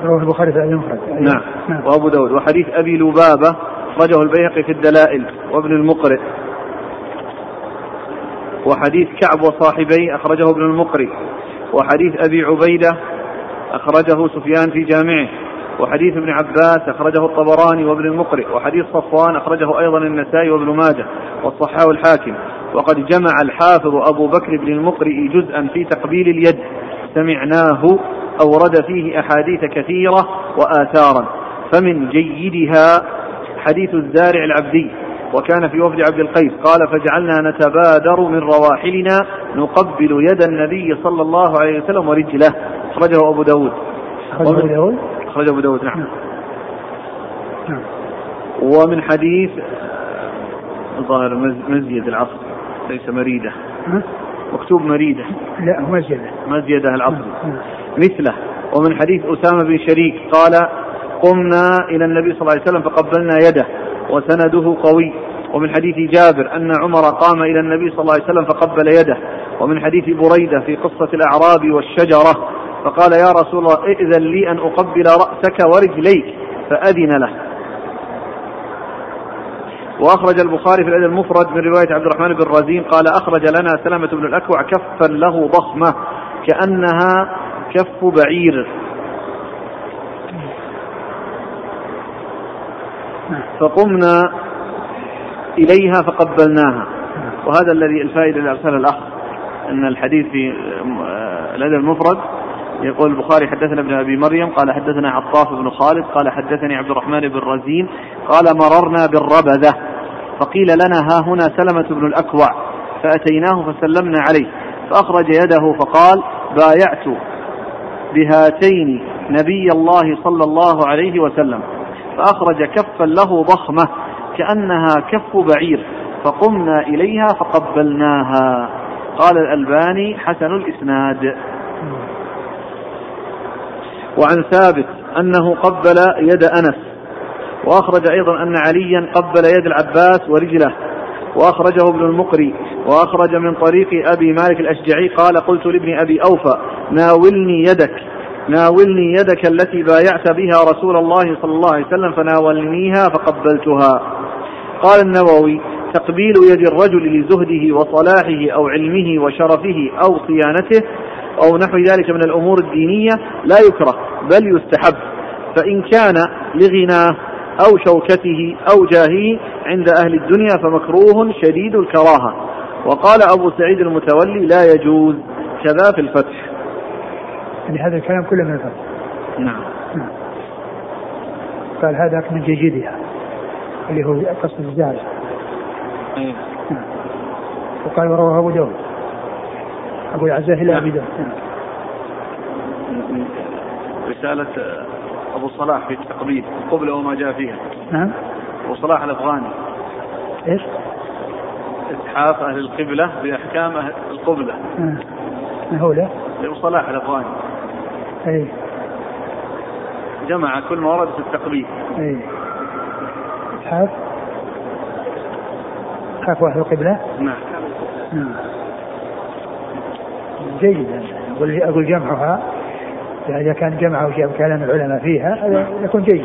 رواه البخاري في المفرد نعم. نعم. وأبو داود. وحديث أبي لبابة أخرجه البيهقي في الدلائل. وابن المقرئ. وحديث كعب وصاحبيه أخرجه ابن المقرئ. وحديث أبي عبيدة أخرجه سفيان في جامعه. وحديث ابن عباس أخرجه الطبراني وابن المقرئ. وحديث صفوان أخرجه أيضا النسائي وابن ماجه والصحاح الحاكم. وقد جمع الحافظ أبو بكر بن المقرئ جزءا في تقبيل اليد. سمعناه أورد فيه أحاديث كثيرة وآثارا. فمن جيدها حديث الزارع العبدي وكان في وفد عبد القيس قال فجعلنا نتبادر من رواحلنا نقبل يد النبي صلى الله عليه وسلم ورجله. أخرجه أبو داود. أخرجه أبو داود؟ أخرجه أبو داود نعم. نعم. ومن حديث ظاهر مز- مزيد العصر ليس مريدة؟ مكتوب مريدة. لا مسجد. مزيدة العصر. نعم. مثله. ومن حديث أسامة بن شريك قال قمنا إلى النبي صلى الله عليه وسلم فقبلنا يده وسنده قوي. ومن حديث جابر أن عمر قام إلى النبي صلى الله عليه وسلم فقبل يده. ومن حديث بريدة في قصة الأعراب والشجرة فقال يا رسول الله ائذن لي أن أقبل رأسك ورجليك. فأذن له. وأخرج البخاري في الأدب المفرد من رواية عبد الرحمن بن رزين قال أخرج لنا سلمة بن الأكوع كفا له ضخمة كأنها كف بعير. فقمنا إليها فقبلناها. وهذا الذي الفائدة اللي أرسلها الأخ أن الحديث في آه، الأدب المفرد. يقول البخاري حدثنا ابن أبي مريم قال حدثنا عطاف بن خالد قال حدثني عبد الرحمن بن رزين قال مررنا بالربذة. فقيل لنا ها هنا سلمة بن الأكوع. فأتيناه فسلمنا عليه. فأخرج يده فقال بايعت. بهاتين نبي الله صلى الله عليه وسلم. فأخرج كفا له ضخمة كأنها كف بعير فقمنا إليها فقبلناها. قال الألباني حسن الإسناد. وعن ثابت أنه قبل يد أنس وأخرج أيضا أن عليا قبل يد العباس ورجله. وأخرجه ابن المقري وأخرج من طريق أبي مالك الأشجعي قال قلت لابن أبي أوفى ناولني يدك ناولني يدك التي بايعت بها رسول الله صلى الله عليه وسلم فناولنيها فقبلتها. قال النووي تقبيل يد الرجل لزهده وصلاحه أو علمه وشرفه أو صيانته أو نحو ذلك من الأمور الدينية لا يكره بل يستحب. فإن كان لغناه أو شوكته أو جاهه عند أهل الدنيا فمكروه شديد الكراهة وقال أبو سعيد المتولي لا يجوز كذا في الفتح يعني هذا الكلام كله من الفتح نعم. قال هذا من جيدها اللي هو قصد الزاج أيه. نعم. وقال ورواه أبو داود أبو العزاه إلى أبي داود نعم. رسالة أبو صلاح في التقليد قبل وما جاء فيها. نعم. أبو صلاح الأفغاني. إيش؟ إتحاف أهل القبلة بأحكام أهل القبلة. ما هو له؟ أبو صلاح الأفغاني. أي. جمع كل ما ورد في التقليد أي. إتحاف؟ إتحاف أهل القبلة؟ نعم. نعم. جيد. أقول أقول جمعها. يعني إذا كان جمعه وجاب كلام العلماء فيها هذا يكون جيد.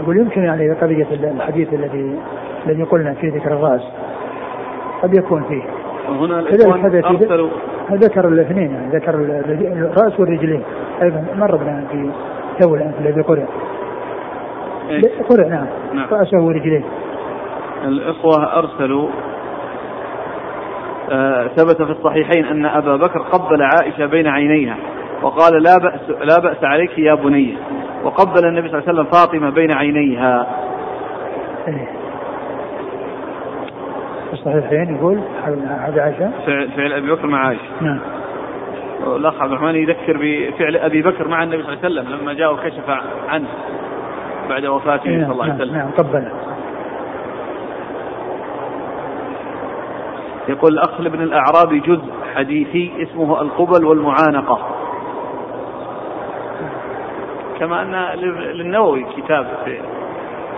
أقول يمكن يعني قضية الحديث الذي الذي قلنا فيه ذكر الرأس قد يكون فيه. وهنا الإخوان أرسلوا ذكر الاثنين يعني ذكر الرأس والرجلين. أيضا مر بنا في تو الآن الذي قرأ. قرأ نعم, نعم. رأسه ورجليه. الإخوة أرسلوا ثبت في الصحيحين أن أبا بكر قبل عائشة بين عينيها وقال لا بأس, لا بأس عليك يا بني. وقبل النبي صلى الله عليه وسلم فاطمة بين عينيها. الصحيحين يقول هذا عائشة؟ فعل, فعل أبي بكر مع عائشة. نعم. الأخ عبد الرحمن يذكر بفعل أبي بكر مع النبي صلى الله عليه وسلم لما جاء وكشف عنه بعد وفاته صلى الله عليه نعم، وسلم. نعم قبله. يقول الأخ لابن الأعرابي جزء حديثي اسمه القبل والمعانقة. كما أن للنووي كتاب في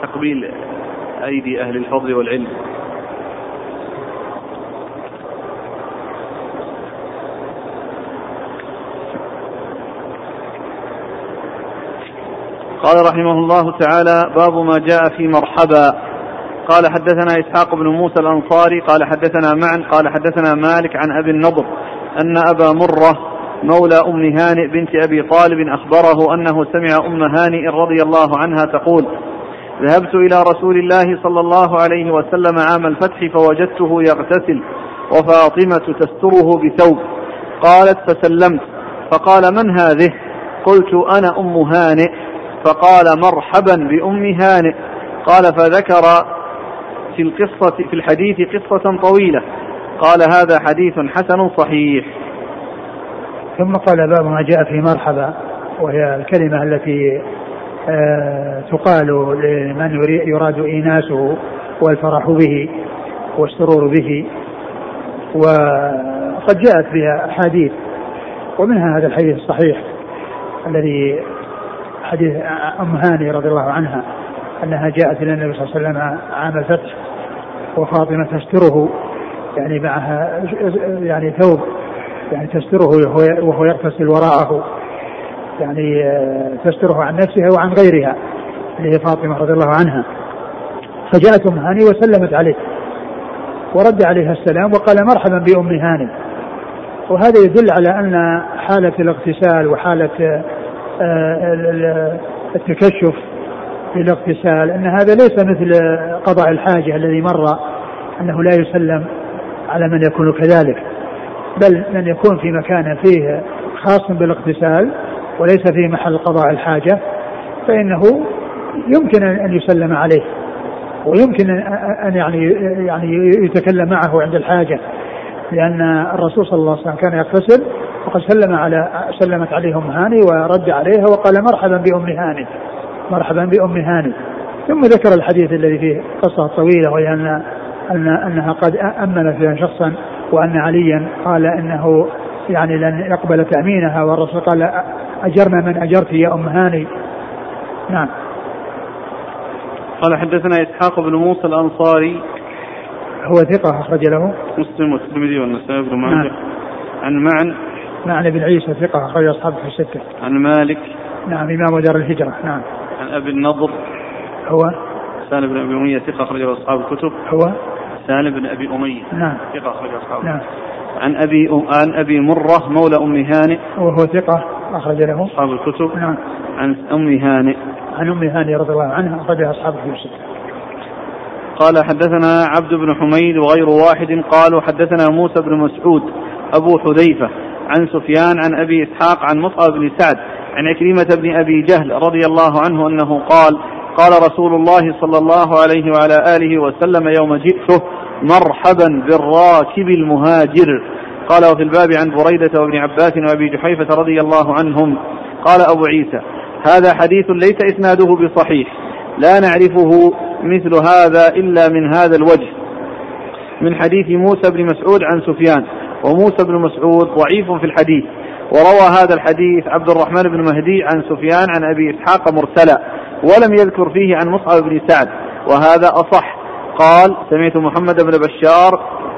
تقبيل أيدي أهل الفضل والعلم. قال رحمه الله تعالى باب ما جاء في مرحبا. قال حدثنا إسحاق بن موسى الأنصاري قال حدثنا معا قال حدثنا مالك عن أبي النضر أن أبا مرة مولى أم هانئ بنت أبي طالب أخبره أنه سمع أم هانئ رضي الله عنها تقول ذهبت إلى رسول الله صلى الله عليه وسلم عام الفتح فوجدته يغتسل وفاطمة تستره بثوب. قالت فسلمت. فقال من هذه؟ قلت أنا أم هانئ. فقال مرحبا بأم هانئ. قال فذكر في القصة في الحديث قصة طويلة. قال هذا حديث حسن صحيح. ثم قال باب ما جاء في مرحبا وهي الكلمة التي آه تقال لمن يراد إيناسه والفرح به والسرور به. وقد جاءت بها أحاديث ومنها هذا الحديث الصحيح الذي حديث أم هاني رضي الله عنها أنها جاءت إلى النبي صلى الله عليه وسلم عام الفتح وفاطمة تستره يعني معها يعني ثوب يعني تستره وهو يغتسل وراءه يعني تستره عن نفسها وعن غيرها اللي هي فاطمة رضي الله عنها. فجاءت أم هاني وسلمت عليه ورد عليها السلام وقال مرحبا بأم هاني. وهذا يدل على أن حالة الاغتسال وحالة آه، التكشف للاغتسال أن هذا ليس مثل قضاء الحاجة الذي مر أنه لا يسلم على من يكون كذلك بل من يكون في مكان فيه خاص بالاغتسال وليس في محل قضاء الحاجة فإنه يمكن أن يسلم عليه ويمكن أن يعني يعني يتكلم معه عند الحاجة لأن الرسول صلى الله عليه وسلم كان يغتسل وقد سلم على سلمت عليه أم هاني ورد عليها وقال مرحبا بأم هاني. مرحبا بأم هاني. ثم ذكر الحديث الذي فيه قصة طويلة وهي أن أن أنها قد أمن فيها شخصا وأن عليا قال إنه يعني لن يقبل تأمينها والرسول قال أجرنا من أجرت يا أم هاني. نعم. قال حدثنا إسحاق بن موسى الأنصاري. هو ثقة أخرج له. مسلم والترمذي والنسائي بن ماجه. نعم. عن معن. معن بن عيسى ثقة أخرج أصحابه في الستة. عن مالك. نعم إمام دار الهجرة. نعم. عن أبي النضر. هو؟ سالم بن أبي أمية ثقة أخرجه أصحاب الكتب. هو؟ سالم بن أبي أمية نعم. ثقة أخرجه أصحاب نعم. عن أبي عن أبي مرة مولى أم هانئ. وهو ثقة أخرج له. أصحاب الكتب. نعم. عن أم هانئ. عن أم هانئ رضي الله عنها أخرجها أصحاب الكتب قال حدثنا عبد بن حميد وغير واحد قالوا حدثنا موسى بن مسعود أبو حذيفة عن سفيان عن أبي إسحاق عن مصعب بن سعد عن عكرمة بن أبي جهل رضي الله عنه أنه قال قال رسول الله صلى الله عليه وعلى آله وسلم يوم جئته مرحبا بالراكب المهاجر. قال وفي الباب عن بريدة وابن عباس وأبي جحيفة رضي الله عنهم. قال أبو عيسى هذا حديث ليس إسناده بصحيح. لا نعرفه مثل هذا إلا من هذا الوجه. من حديث موسى بن مسعود عن سفيان وموسى بن مسعود ضعيف في الحديث. وروى هذا الحديث عبد الرحمن بن مهدي عن سفيان عن أبي إسحاق مرسلا ولم يذكر فيه عن مصعب بن سعد وهذا أصح. قال سمعت محمد بن بشار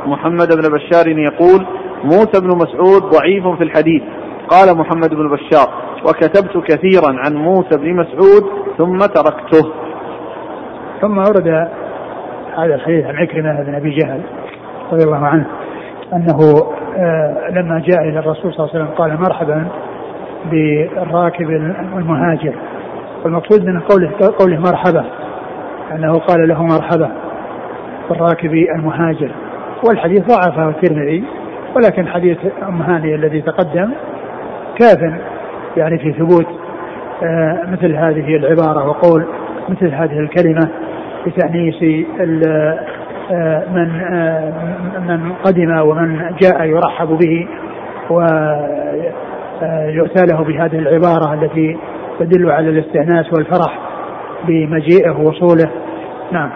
محمد بن بشار يقول موسى بن مسعود ضعيف في الحديث. قال محمد بن بشار وكتبت كثيرا عن موسى بن مسعود ثم تركته. ثم ورد هذا الحديث عن عكرمة بن أبي جهل رضي الله عنه أنه لما جاء إلى الرسول صلى الله عليه وسلم قال مرحبا بالراكب المهاجر. والمقصود من قوله قوله مرحبا أنه قال له مرحبا بالراكب المهاجر. والحديث ضعفه الترمذي ولكن حديث أم هاني الذي تقدم كاف يعني في ثبوت آه، مثل هذه العبارة وقول مثل هذه الكلمة بتأنيس آه، من آه، من قدم ومن جاء يرحب به ويؤتى له بهذه العبارة التي تدل على الاستئناس والفرح بمجيئه ووصوله. نعم.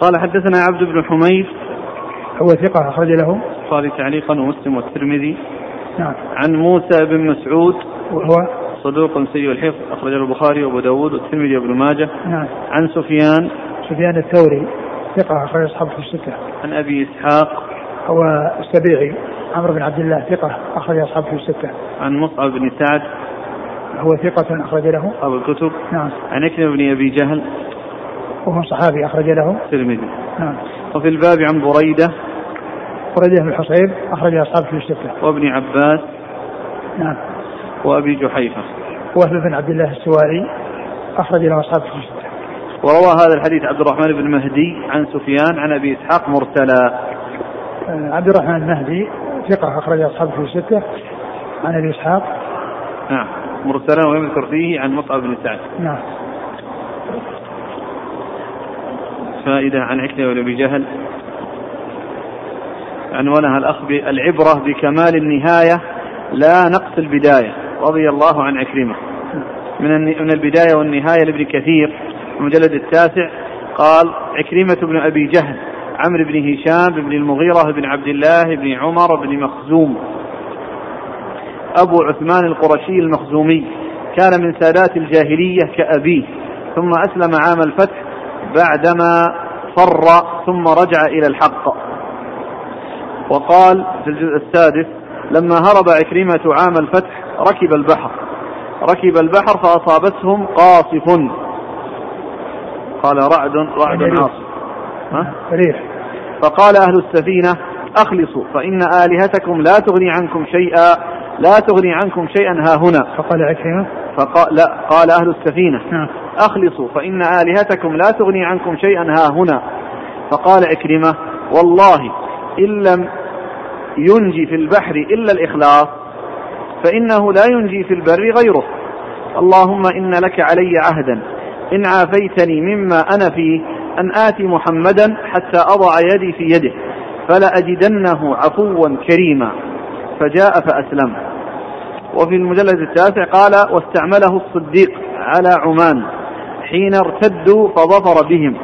قال حدثنا عبد بن حميد. هو ثقة أخرج له. البخاري تعليقا ومسلم والترمذي. نعم. عن موسى بن مسعود. وهو؟ صدوق سيء الحفظ أخرجه البخاري وأبو داود والترمذي وابن ماجه. نعم. عن سفيان. سفيان الثوري ثقة أخرج أصحابه في الستة. عن أبي إسحاق. هو السبيعي عمرو بن عبد الله ثقة أخرج أصحابه في الستة. عن مصعب بن سعد. هو ثقة أخرج له. أبو الكتب. نعم. عن أكرم بن أبي جهل. وهو صحابي أخرج له. الترمذي نعم. وفي الباب عن بريدة. بريدة بن الحصيب أخرج أصحابه في الستة. وابن عباس. نعم. وأبي جحيفة. وهب بن عبد الله السواري أخرج له أصحابه في الستة. وروى هذا الحديث عبد الرحمن بن مهدي عن سفيان عن أبي إسحاق مرسلا. آه، عبد الرحمن المهدي ثقة أخرج أصحابه في الستة. عن أبي إسحاق. نعم. مرسلا ويذكر فيه عن مصعب بن سعد. نعم. فائدة عن عكرمة بن أبي جهل. عنوانها الأخ العبرة بكمال النهاية لا نقص البداية. رضي الله عن عكرمة. من من البداية والنهاية لابن كثير. المجلد التاسع قال عكرمة بن أبي جهل عمرو بن هشام بن المغيرة بن عبد الله بن عمر بن مخزوم. أبو عثمان القرشي المخزومي. كان من سادات الجاهلية كأبيه ثم أسلم عام الفتح بعدما فر ثم رجع إلى الحق. وقال في الجزء السادس لما هرب عكرمة عام الفتح ركب البحر. ركب البحر فأصابتهم قاصف. قال رعد رعد عاصف؟ ريح. فقال أهل السفينة أخلصوا فإن آلهتكم لا تغني عنكم شيئا لا تغني عنكم شيئا ها هنا. فقال عكرمة فقال لا قال أهل السفينة. نعم. أخلصوا فإن آلهتكم لا تغني عنكم شيئا ها هنا. فقال عكرمة والله إن لم ينجي في البحر إلا الإخلاص فإنه لا ينجي في البر غيره. اللهم إن لك علي عهدا. إن عافيتني مما أنا فيه أن آتي محمدا حتى أضع يدي في يده فلأجدنه عفوا كريما. فجاء فأسلم. وفي المجلد التاسع قال واستعمله الصديق على عمان حين ارتدوا فظفر بهم.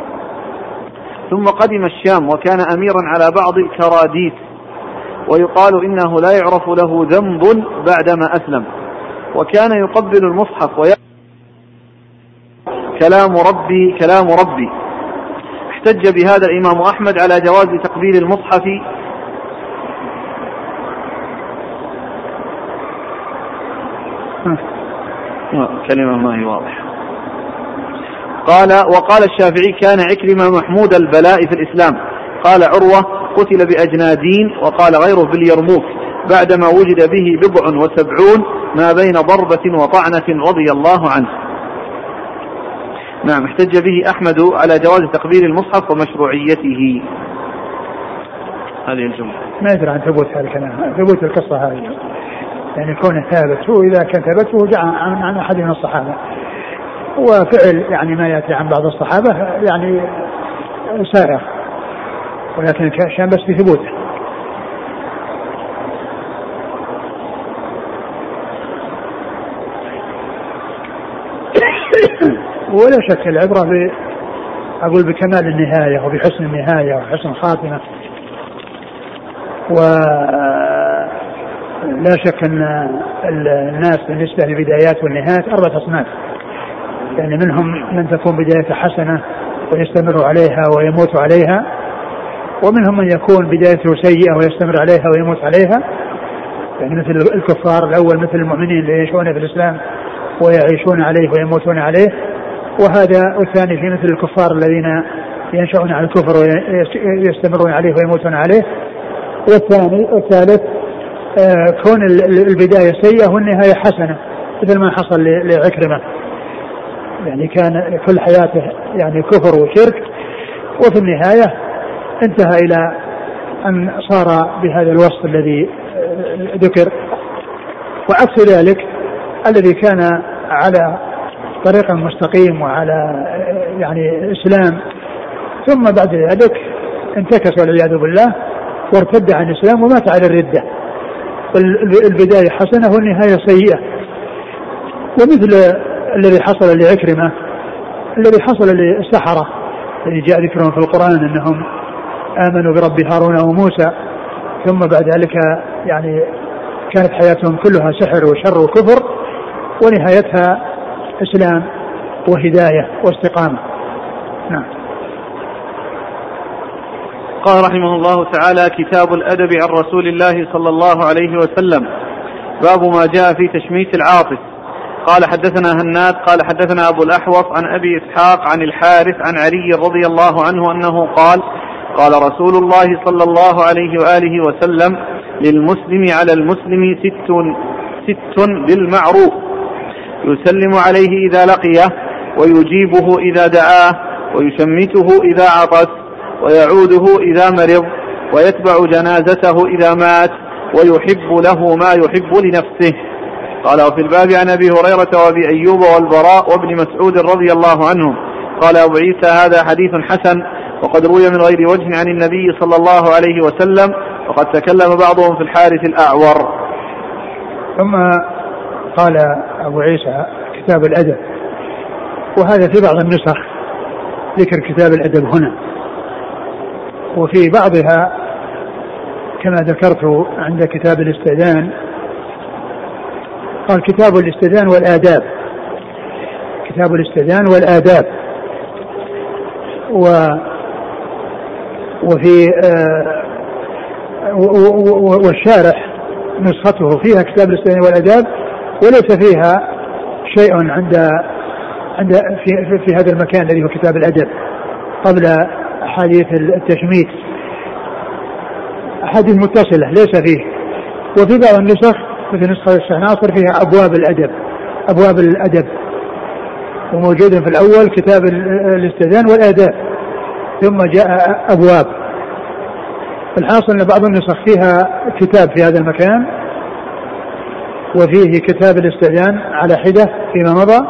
ثم قدم الشام وكان أميرا على بعض كراديس ويقال إنه لا يعرف له ذنب بعدما أسلم. وكان يقبل المصحف وي... كلام ربي كلام ربي. احتج بهذا الإمام أحمد على جواز تقبيل المصحف. كلمة ما هي واضحة. قال وقال الشافعي كان عكرمة محمود البلاء في الإسلام. قال عروة قتل بأجنادين وقال غيره باليرموك. بعدما وجد به بضع وسبعون ما بين ضربة وطعنة رضي الله عنه. نعم احتج به أحمد على جواز تقبيل المصحف ومشروعيته. هذه الجملة. ما يدري عن ثبوت هذا الكلام ثبوت القصة هذه. يعني كونه ثابت هو إذا كان ثبت فهو جاء عن, عن أحد من الصحابة. وفعل يعني ما يأتي عن بعض الصحابة يعني سائغ ولكن كان بس بثبوته. ولا شك العبرة ب أقول بكمال النهاية وبحسن النهاية وحسن الخاتمة. و لا شك أن الناس بالنسبة للبدايات والنهايات أربعة أصناف. يعني منهم من تكون بدايته حسنة ويستمر عليها ويموت عليها ومنهم من يكون بدايته سيئة ويستمر عليها ويموت عليها. يعني مثل الكفار الأول مثل المؤمنين اللي يعيشون في الإسلام ويعيشون عليه ويموتون عليه. وهذا الثاني في مثل الكفار الذين ينشأون على الكفر ويستمرون عليه ويموتون عليه. والثاني الثالث آه، كون البداية سيئة والنهاية حسنة مثل ما حصل لعكرمة. يعني كان كل حياته يعني كفر وشرك. وفي النهاية انتهى إلى أن صار بهذا الوصف الذي آه، ذكر. وعكس ذلك الذي كان على طريق مستقيم وعلى يعني إسلام. ثم بعد ذلك انتكس والعياذ بالله وارتد عن الإسلام ومات على الردة. البداية حسنة والنهاية سيئة. ومثل الذي حصل لعكرمة الذي حصل للسحرة الذي جاء ذكرهم في القرآن أنهم آمنوا برب هارون وموسى. ثم بعد ذلك يعني كانت حياتهم كلها سحر وشر وكفر ونهايتها إسلام وهداية واستقامة. نعم. قال رحمه الله تعالى كتاب الأدب عن رسول الله صلى الله عليه وسلم. باب ما جاء في تشميت العاطف. قال حدثنا هناد قال حدثنا أبو الأحوص عن أبي إسحاق عن الحارث عن علي رضي الله عنه أنه قال قال رسول الله صلى الله عليه وآله وسلم للمسلم على المسلم ست ست بالمعروف. يسلم عليه إذا لقيه ويجيبه إذا دعاه ويشمته إذا عطس ويعوده إذا مرض ويتبع جنازته إذا مات ويحب له ما يحب لنفسه قال وفي الباب عن أبي هريرة وأبي أيوب والبراء وابن مسعود رضي الله عنهم قال أبو عيسى هذا حديث حسن وقد روي من غير وجه عن النبي صلى الله عليه وسلم وقد تكلم بعضهم في الحارث الأعور. ثم قال أبو عيسى كتاب الأدب. وهذا في بعض النسخ ذكر كتاب الأدب هنا. وفي بعضها كما ذكرت عند كتاب الاستئذان قال كتاب الاستئذان والآداب. كتاب الاستئذان والآداب. و وفي آه والشارح نسخته فيها كتاب الاستئذان والآداب وليس فيها شيء عند عند في, في هذا المكان الذي هو كتاب الأدب قبل أحاديث التشميت. أحاديث متصلة ليس فيه. وفي بعض النسخ مثل نسخة الشيخ ناصر فيها أبواب الأدب. أبواب الأدب. وموجود في الأول كتاب الاستئذان والآداب. ثم جاء أبواب. الحاصل أن بعض النسخ فيها كتاب في هذا المكان. وفيه كتاب الاستئذان على حدة فيما مضى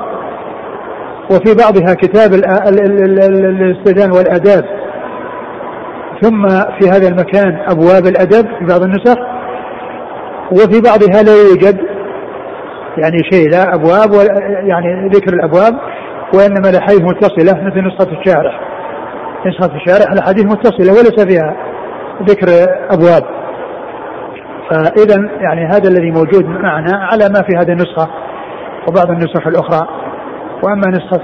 وفي بعضها كتاب الاستئذان والآداب. ثم في هذا المكان أبواب الأدب في بعض النسخ وفي بعضها لا يوجد يعني شيء لا أبواب يعني ذكر الأبواب وإنما لحيث متصلة مثل نسخة الشارح. نسخة الشارح الأحاديث متصلة وليس فيها ذكر أبواب. فإذا يعني هذا الذي موجود معنا على ما في هذه النسخة وبعض النسخ الأخرى. وأما نسخة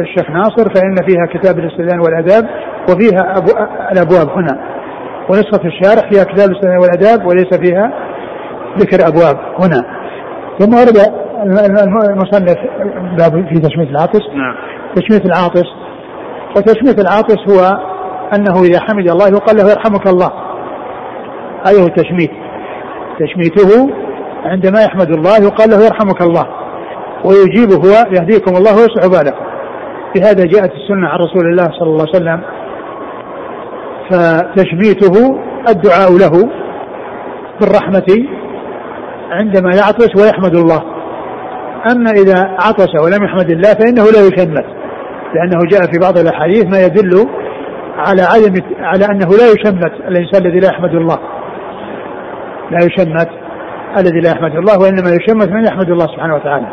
الشيخ ناصر فإن فيها كتاب الاستئذان والآداب وفيها أبو الأبواب هنا. ونسخة الشارح فيها كتاب الاستئذان والآداب وليس فيها ذكر أبواب هنا. ثم ورد المصنف باب في تشميت العاطس. نعم. تشميت العاطس. وتشميت العاطس هو أنه إذا حمد الله يقال له يرحمك الله. هو التشميت تشميته عندما يحمد الله يقال له يرحمك الله ويجيب هو يهديكم الله ويصلح بالكم. بهذا جاءت السنة عن رسول الله صلى الله عليه وسلم. فتشميته الدعاء له بالرحمة عندما يعطس ويحمد الله. أما إذا عطس ولم يحمد الله فإنه لا يشمت لأنه جاء في بعض الأحاديث ما يدل على عدم على أنه لا يشمت الإنسان الذي لا يحمد الله. لا يشمت الذي لا يحمد الله وإنما يشمت من يحمد الله سبحانه وتعالى.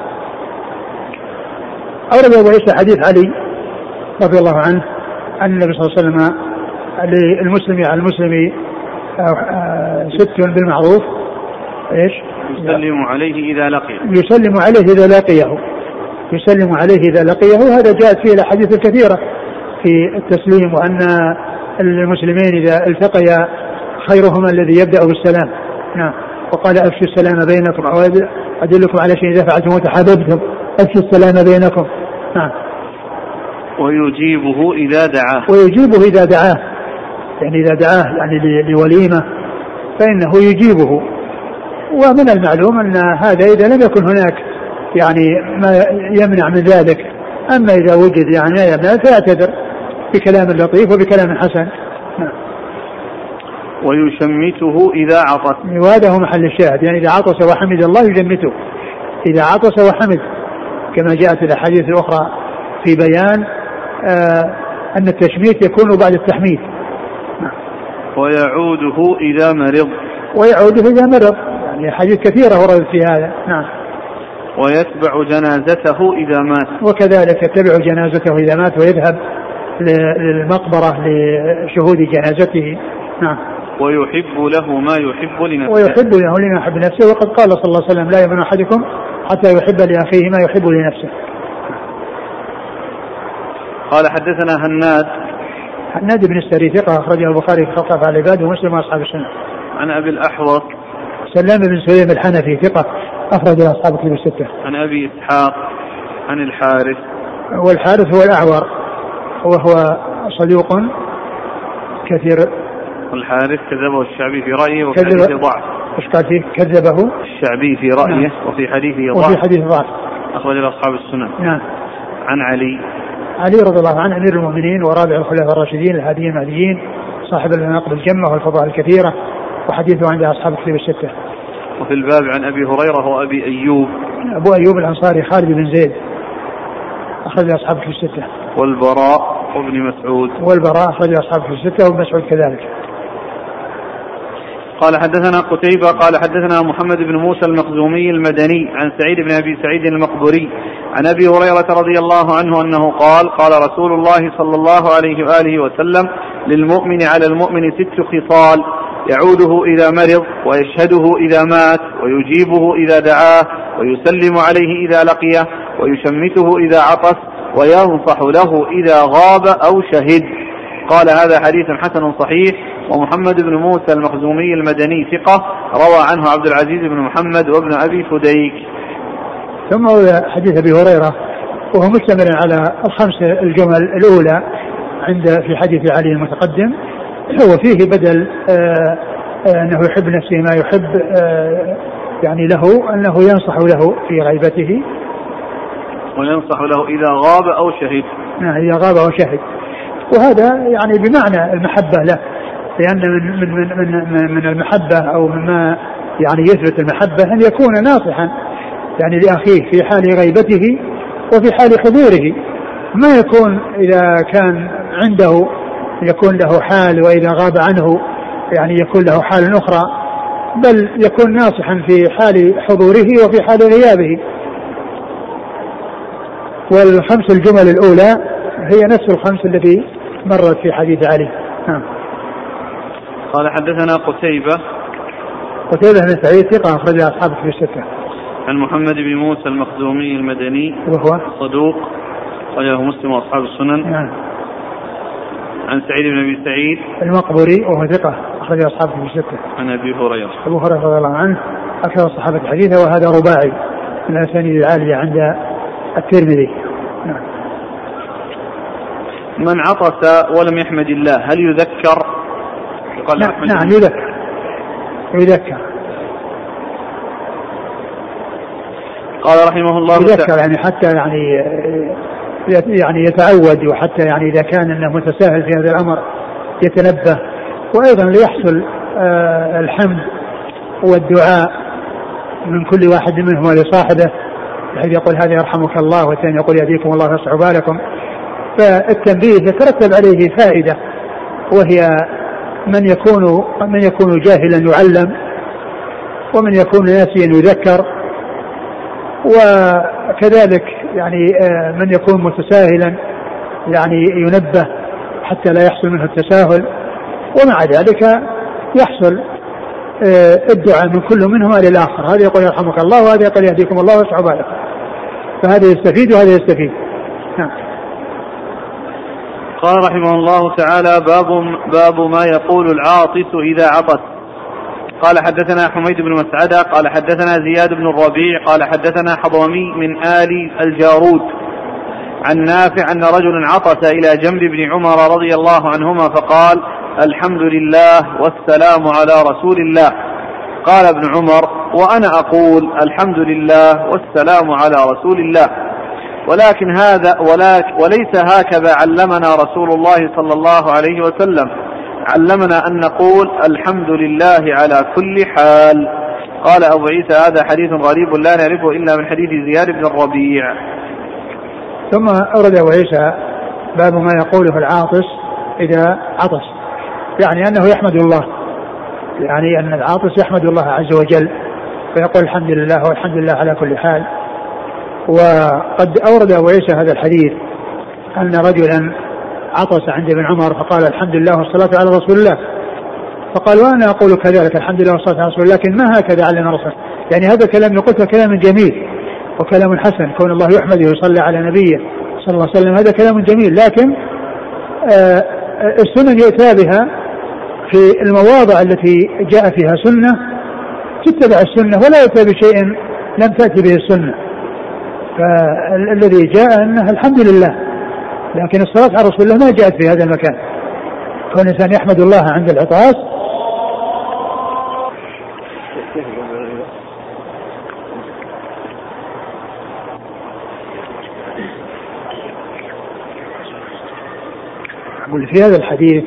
أورد أبو عيسى حديث علي رضي الله عنه أن النبي صلى الله عليه وسلم للمسلم على المسلم آه، ست بالمعروف. إيش؟ يسلم عليه إذا لقيه. يسلم عليه إذا لقيه. يسلم عليه إذا لقيه. وهذا جاءت فيه الأحاديث الكثيرة في التسليم وأن المسلمين إذا التقيا خيرهما الذي يبدأ بالسلام. نعم وقال أفشوا السلام بينكم. أو أدلكم على شيء إذا فعلتم وتحاببتم. أفشوا السلام بينكم. نعم. ويجيبه إذا دعاه. ويجيبه إذا دعاه. يعني إذا دعاه يعني لوليمة فإنه يجيبه. ومن المعلوم أن هذا إذا لم يكن هناك يعني ما يمنع من ذلك. أما إذا وجد يعني ما يمنع فيعتذر بكلام لطيف وبكلام حسن. ويشمته إذا عطس وهذا هو محل الشاهد. يعني إذا عطس وحمد الله يشمته إذا عطس وحمد كما جاءت الأحاديث الأخرى في بيان آه أن التشميت يكون بعد التحميد. ويعوده إذا مرض. ويعوده إذا مرض. يعني أحاديث كثيرة وردت في هذا. نعم. ويتبع جنازته إذا مات. وكذلك يتبع جنازته إذا مات ويذهب للمقبرة لشهود جنازته. نعم. ويحب له ما يحب لنفسه. ويحب له لما يحب لنفسه. وقد قال صلى الله عليه وسلم لا يؤمن أحدكم حتى يحب لأخيه ما يحب لنفسه. قال حدثنا هناد. هناد بن السري ثقة أخرجه البخاري في خلق على العباد ومسلم وأصحاب السنة. عن أبي الأحوص. سلام بن سليم الحنفي ثقة أخرج أصحاب الكتب الستة. عن أبي إسحاق عن الحارث. والحارث هو الأعور. وهو صدوق كثير. الحارث كذبه الشعبي في رأيه وفي حديثه ضعف. إيش قال فيه؟ كذبه؟ الشعبي في رأيه نعم. وفي حديثه ضعف. وفي حديث ضعف. أخرج أصحاب السنن. نعم. عن علي. علي رضي الله عنه أمير المؤمنين ورابع الخلفاء الراشدين الهاديين المهديين صاحب المناقب الجمة والفضائل الكثيرة وحديثه عند أصحاب الكتب الستة. وفي الباب عن أبي هريرة وأبي أيوب. أبو أيوب الأنصاري خالد بن زيد. أخرج أصحاب الكتب الستة. والبراء وابن مسعود. والبراء أخرج أصحاب الكتب الستة وابن مسعود كذلك. قال حدثنا قتيبة قال حدثنا محمد بن موسى المخزومي المدني عن سعيد بن أبي سعيد المقبري عن أبي هريرة رضي الله عنه أنه قال قال رسول الله صلى الله عليه وآله وسلم للمؤمن على المؤمن ست خصال يعوده إذا مرض ويشهده إذا مات ويجيبه إذا دعاه ويسلم عليه إذا لقيه ويشمته إذا عطس وينصح له إذا غاب أو شهد. قال هذا حديث حسن صحيح ومحمد بن موسى المخزومي المدني ثقة روى عنه عبد العزيز بن محمد وابن أبي فديك. ثم حديث أبي هريرة وهو مشتمل على الخمس الجمل الأولى عند في حديث علي المتقدم. هو فيه بدل آه، آه، أنه يحب نفسه ما يحب آه، يعني له أنه ينصح له في غيبته وينصح له إذا غاب أو شهد. نعم إذا غاب أو شهد. وهذا يعني بمعنى المحبة له. لأن من من من من, المحبة أو مما يعني يثبت المحبة أن يكون ناصحا يعني لأخيه في حال غيبته وفي حال حضوره. ما يكون إذا كان عنده يكون له حال وإذا غاب عنه يعني يكون له حال أخرى بل يكون ناصحا في حال حضوره وفي حال غيابه. والخمس الجمل الأولى هي نفس الخمس التي مرت في حديث علي. نعم. قال حدثنا قتيبة. قتيبة بن سعيد ثقة أخرج أصحابه في الستة. عن محمد بن موسى المخزومي المدني. وهو؟ صدوق. أخرجه مسلم وأصحاب السنن. نعم. عن سعيد بن أبي سعيد. المقبري وهو ثقة أخرج أصحابه في الستة. عن أبي هريرة. أبو هريرة رضي الله عنه أكثر الصحابة حديثا وهذا رباعي من الأسانيد العالية عند الترمذي. من عطس ولم يحمد الله هل يذكر؟ قال نعم, نعم يذكر. يذكر. قال رحمه الله يذكر يعني حتى يعني يعني يتعود وحتى يعني إذا كان إنه متساهل في هذا الأمر يتنبه. وأيضا ليحصل آه، الحمد والدعاء من كل واحد منهما لصاحبه بحيث يقول هذا يرحمك الله والثاني يقول يهديكم الله ويصلح بالكم. فالتنبيه يترتب عليه فائدة وهي من يكون من يكون جاهلا يعلم ومن يكون ناسيا يذكر وكذلك يعني آه، من يكون متساهلا يعني ينبه حتى لا يحصل منه التساهل ومع ذلك يحصل آه، الدعاء من كل منهما للآخر هذا يقول يرحمك الله وهذا يقول يهديكم الله ويصلح بالكم. فهذا يستفيد وهذا يستفيد. قال رحمه الله تعالى باب باب ما يقول العاطس إذا عطس. قال حدثنا حميد بن مسعدة قال حدثنا زياد بن الربيع قال حدثنا حضرمي من آل الجارود. عن نافع أن رجلا عطس إلى جنب ابن عمر رضي الله عنهما فقال الحمد لله والسلام على رسول الله. قال ابن عمر وأنا أقول الحمد لله والسلام على رسول الله. ولكن هذا ولكن وليس هكذا علمنا رسول الله صلى الله عليه وسلم. علمنا أن نقول الحمد لله على كل حال. قال أبو عيسى هذا حديث غريب لا نعرفه إلا من حديث زياد بن الربيع ثم أورد أبو عيسى باب ما يقوله العاطس إذا عطس. يعني أنه يحمد الله. يعني أن العاطس يحمد الله عز وجل فيقول الحمد لله والحمد لله على كل حال. وقد أورد أبو عيسى هذا الحديث أن رجلا عطس عند ابن عمر فقال الحمد لله والصلاة على رسول الله. فقال وأنا أقول كذلك الحمد لله والصلاة على رسول الله لكن ما هكذا علم رسول يعني هذا الكلام قلته كلام جميل وكلام حسن كون الله يحمد ويصلي على نبيه صلى الله عليه وسلم هذا كلام جميل لكن آه السنن يؤتى بها في المواضع التي جاء فيها سنة تتبع السنة ولا يؤتى بشيء لم تأتي به السنة. فالذي جاء أنه الحمد لله لكن الصلاة على رسول الله ما جاءت في هذا المكان. كون الإنسان يحمد الله عند العطاس. أقول في هذا الحديث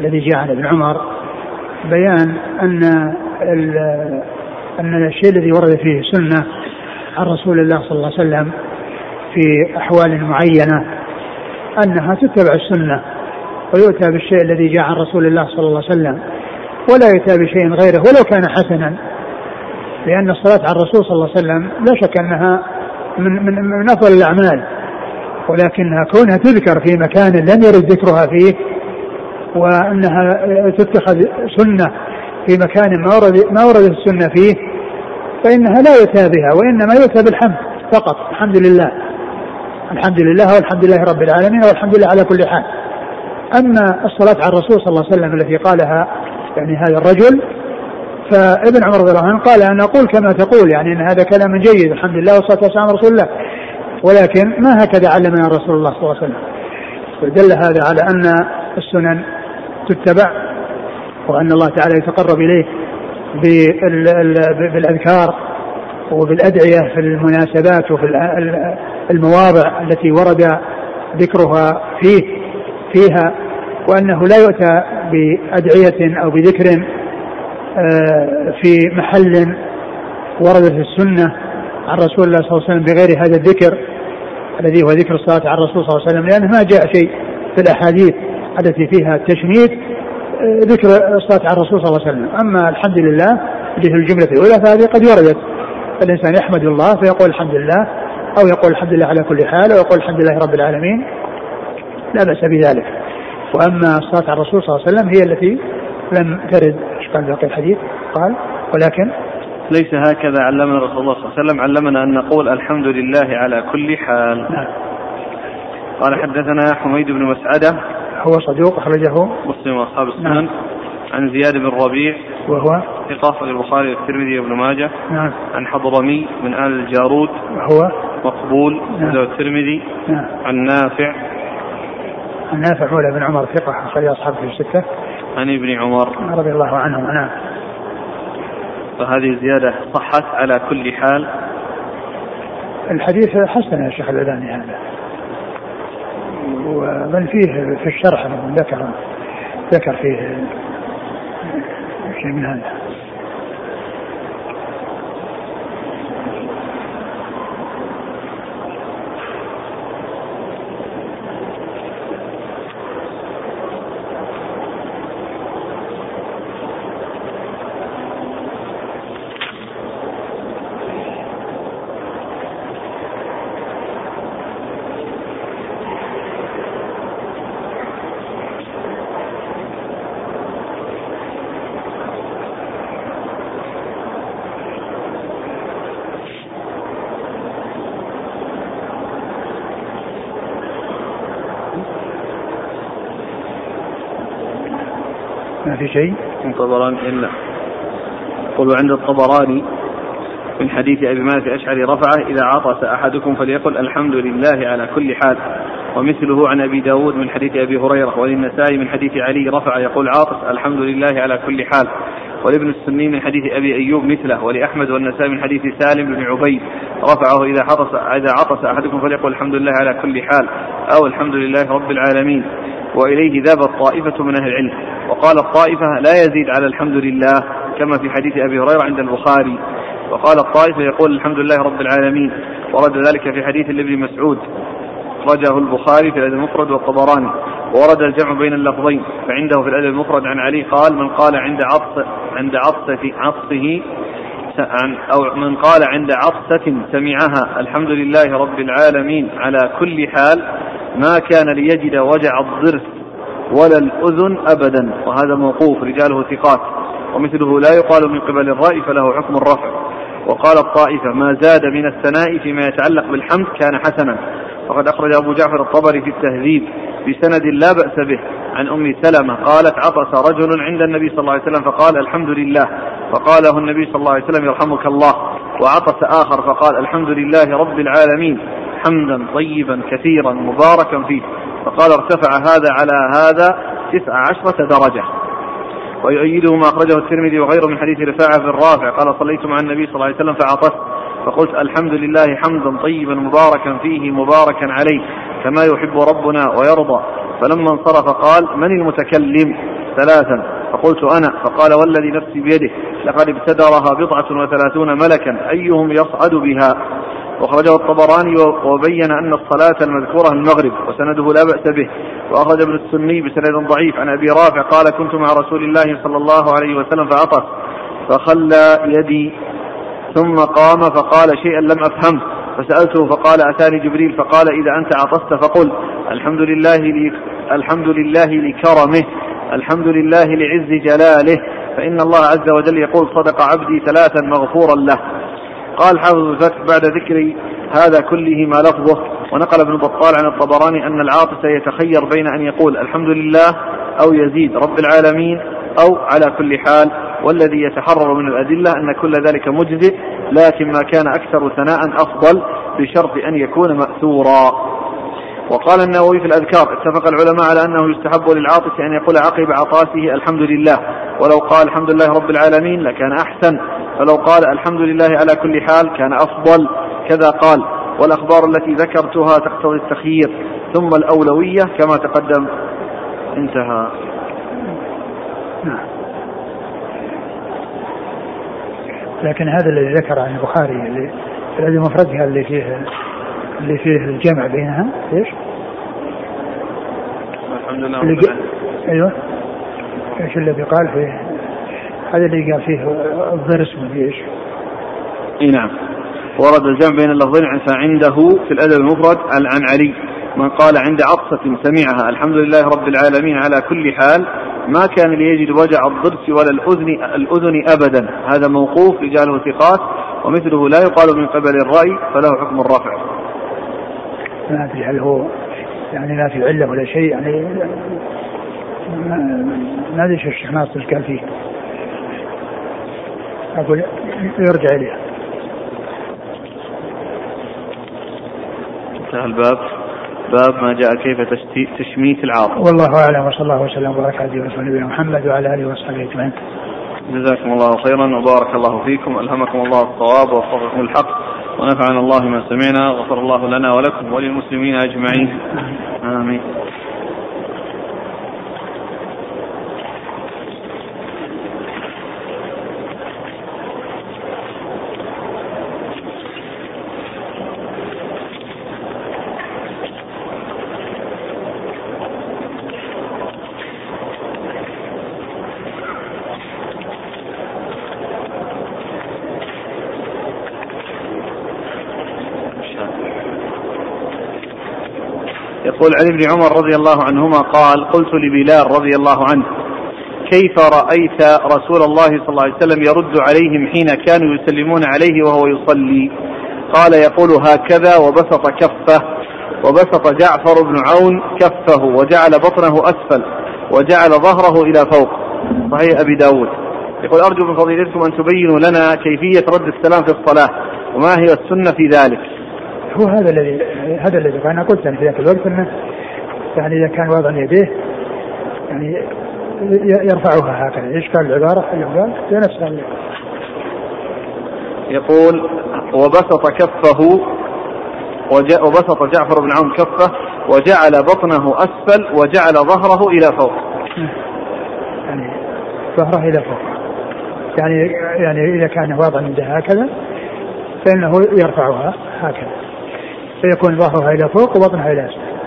الذي جاء عن ابن عمر بيان أن أن الشيء الذي ورد فيه سنة عن رسول الله صلى الله عليه وسلم في أحوال معينة أنها تتبع السنة ويؤتى بالشيء الذي جاء عن رسول الله صلى الله عليه وسلم ولا يؤتى بشيء غيره ولو كان حسنا لأن الصلاة على الرسول صلى الله عليه وسلم لا شك أنها من, من, من أفضل الأعمال ولكنها كونها تذكر في مكان لم يرد ذكرها فيه وأنها تتخذ سنة في مكان ما ورد ما وردت السنة فيه فإنها لا يؤتى بها وإنما يؤتى بالحمد فقط. الحمد لله. الحمد لله والحمد لله رب العالمين والحمد لله على كل حال. أما الصلاة على الرسول صلى الله عليه وسلم التي قالها يعني هذا الرجل فابن عمر رضي الله عنه قال أنا أقول كما تقول يعني أن هذا كلام جيد الحمد لله والصلاة والسلام على رسول الله. ولكن ما هكذا علمنا رسول الله صلى الله عليه وسلم؟ ودل هذا على أن السنن تتبع وأن الله تعالى يتقرب إليه. بالأذكار وبالأدعية في المناسبات وفي المواضع التي ورد ذكرها فيه فيها وأنه لا يؤتى بأدعية أو بذكر آه، في محل وردت السنة عن رسول الله صلى الله عليه وسلم بغير هذا الذكر الذي هو ذكر الصلاة على الرسول صلى الله عليه وسلم لأنه ما جاء شيء في الأحاديث التي فيها التشميت ذكر الصلاة على الرسول صلى الله عليه وسلم. أما الحمد لله اللي في الجملة الأولى فهذه قد وردت. الإنسان يحمد الله فيقول الحمد لله أو يقول الحمد لله على كل حال أو يقول الحمد لله رب العالمين. لا بأس بذلك. وأما الصلاة على الرسول صلى الله عليه وسلم هي التي لم ترد. إيش قال باقي الحديث؟ قال ولكن ليس هكذا علمنا رسول الله صلى الله عليه وسلم. علمنا أن نقول الحمد لله على كل حال. نعم. قال حدثنا حميد بن مسعدة هو صدوق أخرجه مسلم وأصحاب السنن. نعم. عن زياد بن ربيع. وهو ثقة البخاري والترمذي وابن ماجه. نعم. عن حضرمي من آل الجارود وهو مقبول. نعم. الترمذي. نعم. عن نافع. النافع مولى بن عمر ثقة أخرج أصحابه في الستة. عن ابن عمر. رضي الله عنهم نعم. فهذه الزيادة صحت على كل حال. الحديث حسن يا شيخ الألباني هذا. بل فيه في الشرح ذكر ذكر فيه شيء من هذا ما شيء؟ من طبراني إلا. يقول عند الطبراني من حديث أبي مالك الأشعري رفعه إذا عطس أحدكم فليقل الحمد لله على كل حال. ومثله عن أبي داود من حديث أبي هريرة وللنسائي من حديث علي رفع يقول عاطس الحمد لله على كل حال. ولابن السني من حديث أبي أيوب مثله ولأحمد والنسائي من حديث سالم بن عبيد. رفعه إذا عطس إذا عطس أحدكم فليقل الحمد لله على كل حال. أو الحمد لله رب العالمين. وإليه ذهبت طائفة من أهل العلم. وقال الطائفة لا يزيد على الحمد لله كما في حديث أبي هريرة عند البخاري. وقال الطائفة يقول الحمد لله رب العالمين. ورد ذلك في حديث لابن مسعود. أخرجه البخاري في الأدب المفرد والطبراني. ورد الجمع بين اللفظين. فعنده في الأدب المفرد عن علي قال من قال عند عطس عند عطسة عطسه عن أو من قال عند عطسة سمعها. الحمد لله رب العالمين. على كل حال ما كان ليجد وجع الضرس ولا الأذن أبدا. وهذا موقوف رجاله ثقات. ومثله لا يقال من قبل الرأي فله حكم الرفع. وقال الطائفة ما زاد من الثناء فيما يتعلق بالحمد كان حسنا. وقد أخرج أبو جعفر الطبري في التهذيب بسند لا بأس به. عن أم سلمة قالت عطس رجل عند النبي صلى الله عليه وسلم فقال الحمد لله. فقاله النبي صلى الله عليه وسلم يرحمك الله. وعطس آخر فقال الحمد لله رب العالمين. حمدا طيبا كثيرا مباركا فيه. فقال ارتفع هذا على هذا تسع عشرة درجة. ويؤيده ما أخرجه الترمذي وغيره من حديث رفاعة بن رافع. قال صليت مع النبي صلى الله عليه وسلم فعطست فقلت الحمد لله حمدا طيبا مباركا فيه مباركا عليه كما يحب ربنا ويرضى. فلما انصرف قال من المتكلم؟ ثلاثا. فقلت أنا. فقال والذي نفسي بيده. لقد ابتدرها بضعة وثلاثون ملكا. أيهم يصعد بها؟ وأخرجه الطبراني وبين أن الصلاة المذكورة المغرب وسنده لا بأس به وأخرج ابن السني بسند ضعيف عن أبي رافع قال كنت مع رسول الله صلى الله عليه وسلم فعطس فخلى يدي ثم قام فقال شيئا لم أفهمه فسألته فقال أتاني جبريل؟ فقال إذا أنت عطست فقل الحمد لله لي الحمد لله لكرمه الحمد لله لعز جلاله فإن الله عز وجل يقول صدق عبدي ثلاثا مغفورا له. قال حافظ الفتح بعد ذكر هذا كله ما لفظه ونقل ابن بطال عن الطبراني أن العاطس يتخير بين أن يقول الحمد لله أو يزيد رب العالمين أو على كل حال والذي يتحرر من الأدلة أن كل ذلك مجزئ لكن ما كان أكثر ثناء أفضل بشرط أن يكون مأثورا. وقال النووي في الأذكار اتفق العلماء على أنه يستحب للعاطس أن يقول عقب عطاسه الحمد لله ولو قال الحمد لله رب العالمين لكان أحسن فلو قال الحمد لله على كل حال كان أفضل كذا قال والأخبار التي ذكرتها تقتضي التخيير ثم الأولوية كما تقدم. انتهى. لكن هذا الذي ذكر عن البخاري الذي مفردها اللي فيه اللي فيه الجمع بينها إيش؟ الحمد لله اللي العالمين. أيوه إيش الذي قال فيه هذا اللي قال فيه الضرس ما إيش؟ إي نعم ورد الجمع بين اللفظين عن- فعنده في الأدب المفرد عن عن علي من قال عند عطسة سمعها الحمد لله رب العالمين على كل حال ما كان ليجد وجع الضرس ولا الأذن الأذن أبدا هذا موقوف رجاله ثقات ومثله لا يقال من قبل الرأي فله حكم الرفع ما أدري هل هو يعني ما في علة ولا شيء يعني ما أدري إيش الشيخ ناصر قال فيه. أقول يرجع إليها. انتهى الباب. باب ما جاء كيف تشميت العاطفة والله أعلم وصلى الله وسلم وبارك على نبينا محمد وعلى آله وصحبه أجمعين. جزاكم الله خيرا وبارك الله فيكم. ألهمكم الله الصواب ووفقكم الحق. ونفعنا الله ما سمعنا غفر الله لنا ولكم وللمسلمين أجمعين. آمين. يقول عن ابن عمر رضي الله عنهما قال قلت لبلال رضي الله عنه كيف رأيت رسول الله صلى الله عليه وسلم يرد عليهم حين كانوا يسلمون عليه وهو يصلي؟ قال يقول هكذا وبسط كفه وبسط جعفر بن عون كفه وجعل بطنه أسفل وجعل ظهره إلى فوق. صحيح أبي داود. يقول أرجو من فضيلتكم أن تبينوا لنا كيفية رد السلام في الصلاة وما هي السنة في ذلك. هو هذا الذي هذا الذي أنا قلت في ذاك الوقت أنه يعني إذا كان وضع يديه يعني يرفعها هكذا إيش كان العبارة هي نفس يقول وبسط كفه وبسط جعفر بن عون كفه وجعل بطنه أسفل وجعل ظهره إلى فوق. يعني ظهره إلى فوق. يعني يعني إذا كان واضعا يده هكذا فإنه يرفعها هكذا. فيكون ظهرها إلى فوق وبطنها إلى أسفل.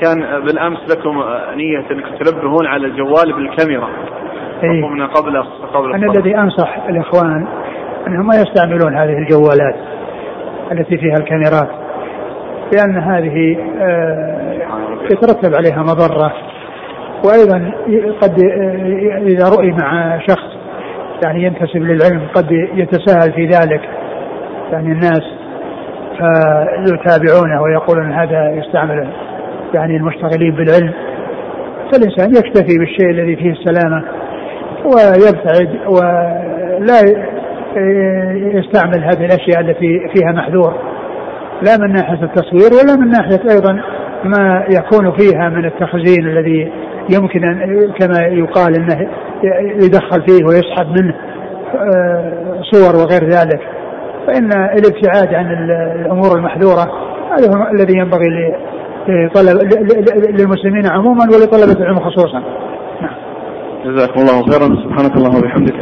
كان بالأمس لكم نية أنكم تنبهون على الجوال بالكاميرا إيه؟ قبل قبل أنا الذي أنصح الإخوان أنهم ما يستعملون هذه الجوالات التي فيها الكاميرات لأن هذه آه، يترتب عليها مضرة وأيضا قد آه، إذا رؤي مع شخص يعني ينتسب للعلم قد يتساهل في ذلك. يعني الناس فيتابعونه ويقولون هذا يستعمل يعني المشتغلين بالعلم. فالإنسان يكتفي بالشيء الذي فيه السلامة ويبتعد ولا يستعمل هذه الأشياء التي فيها محذور. لا من ناحية التصوير ولا من ناحية أيضا ما يكون فيها من التخزين الذي يمكن أن كما يقال أنه يدخل فيه ويسحب منه آه، صور وغير ذلك. فإن الابتعاد عن الأمور المحذورة هذا هو الذي ينبغي لطلب للمسلمين عموما ولطلبة العلم خصوصا. نعم. جزاكم الله خيرا. سبحانك اللهم وبحمدك.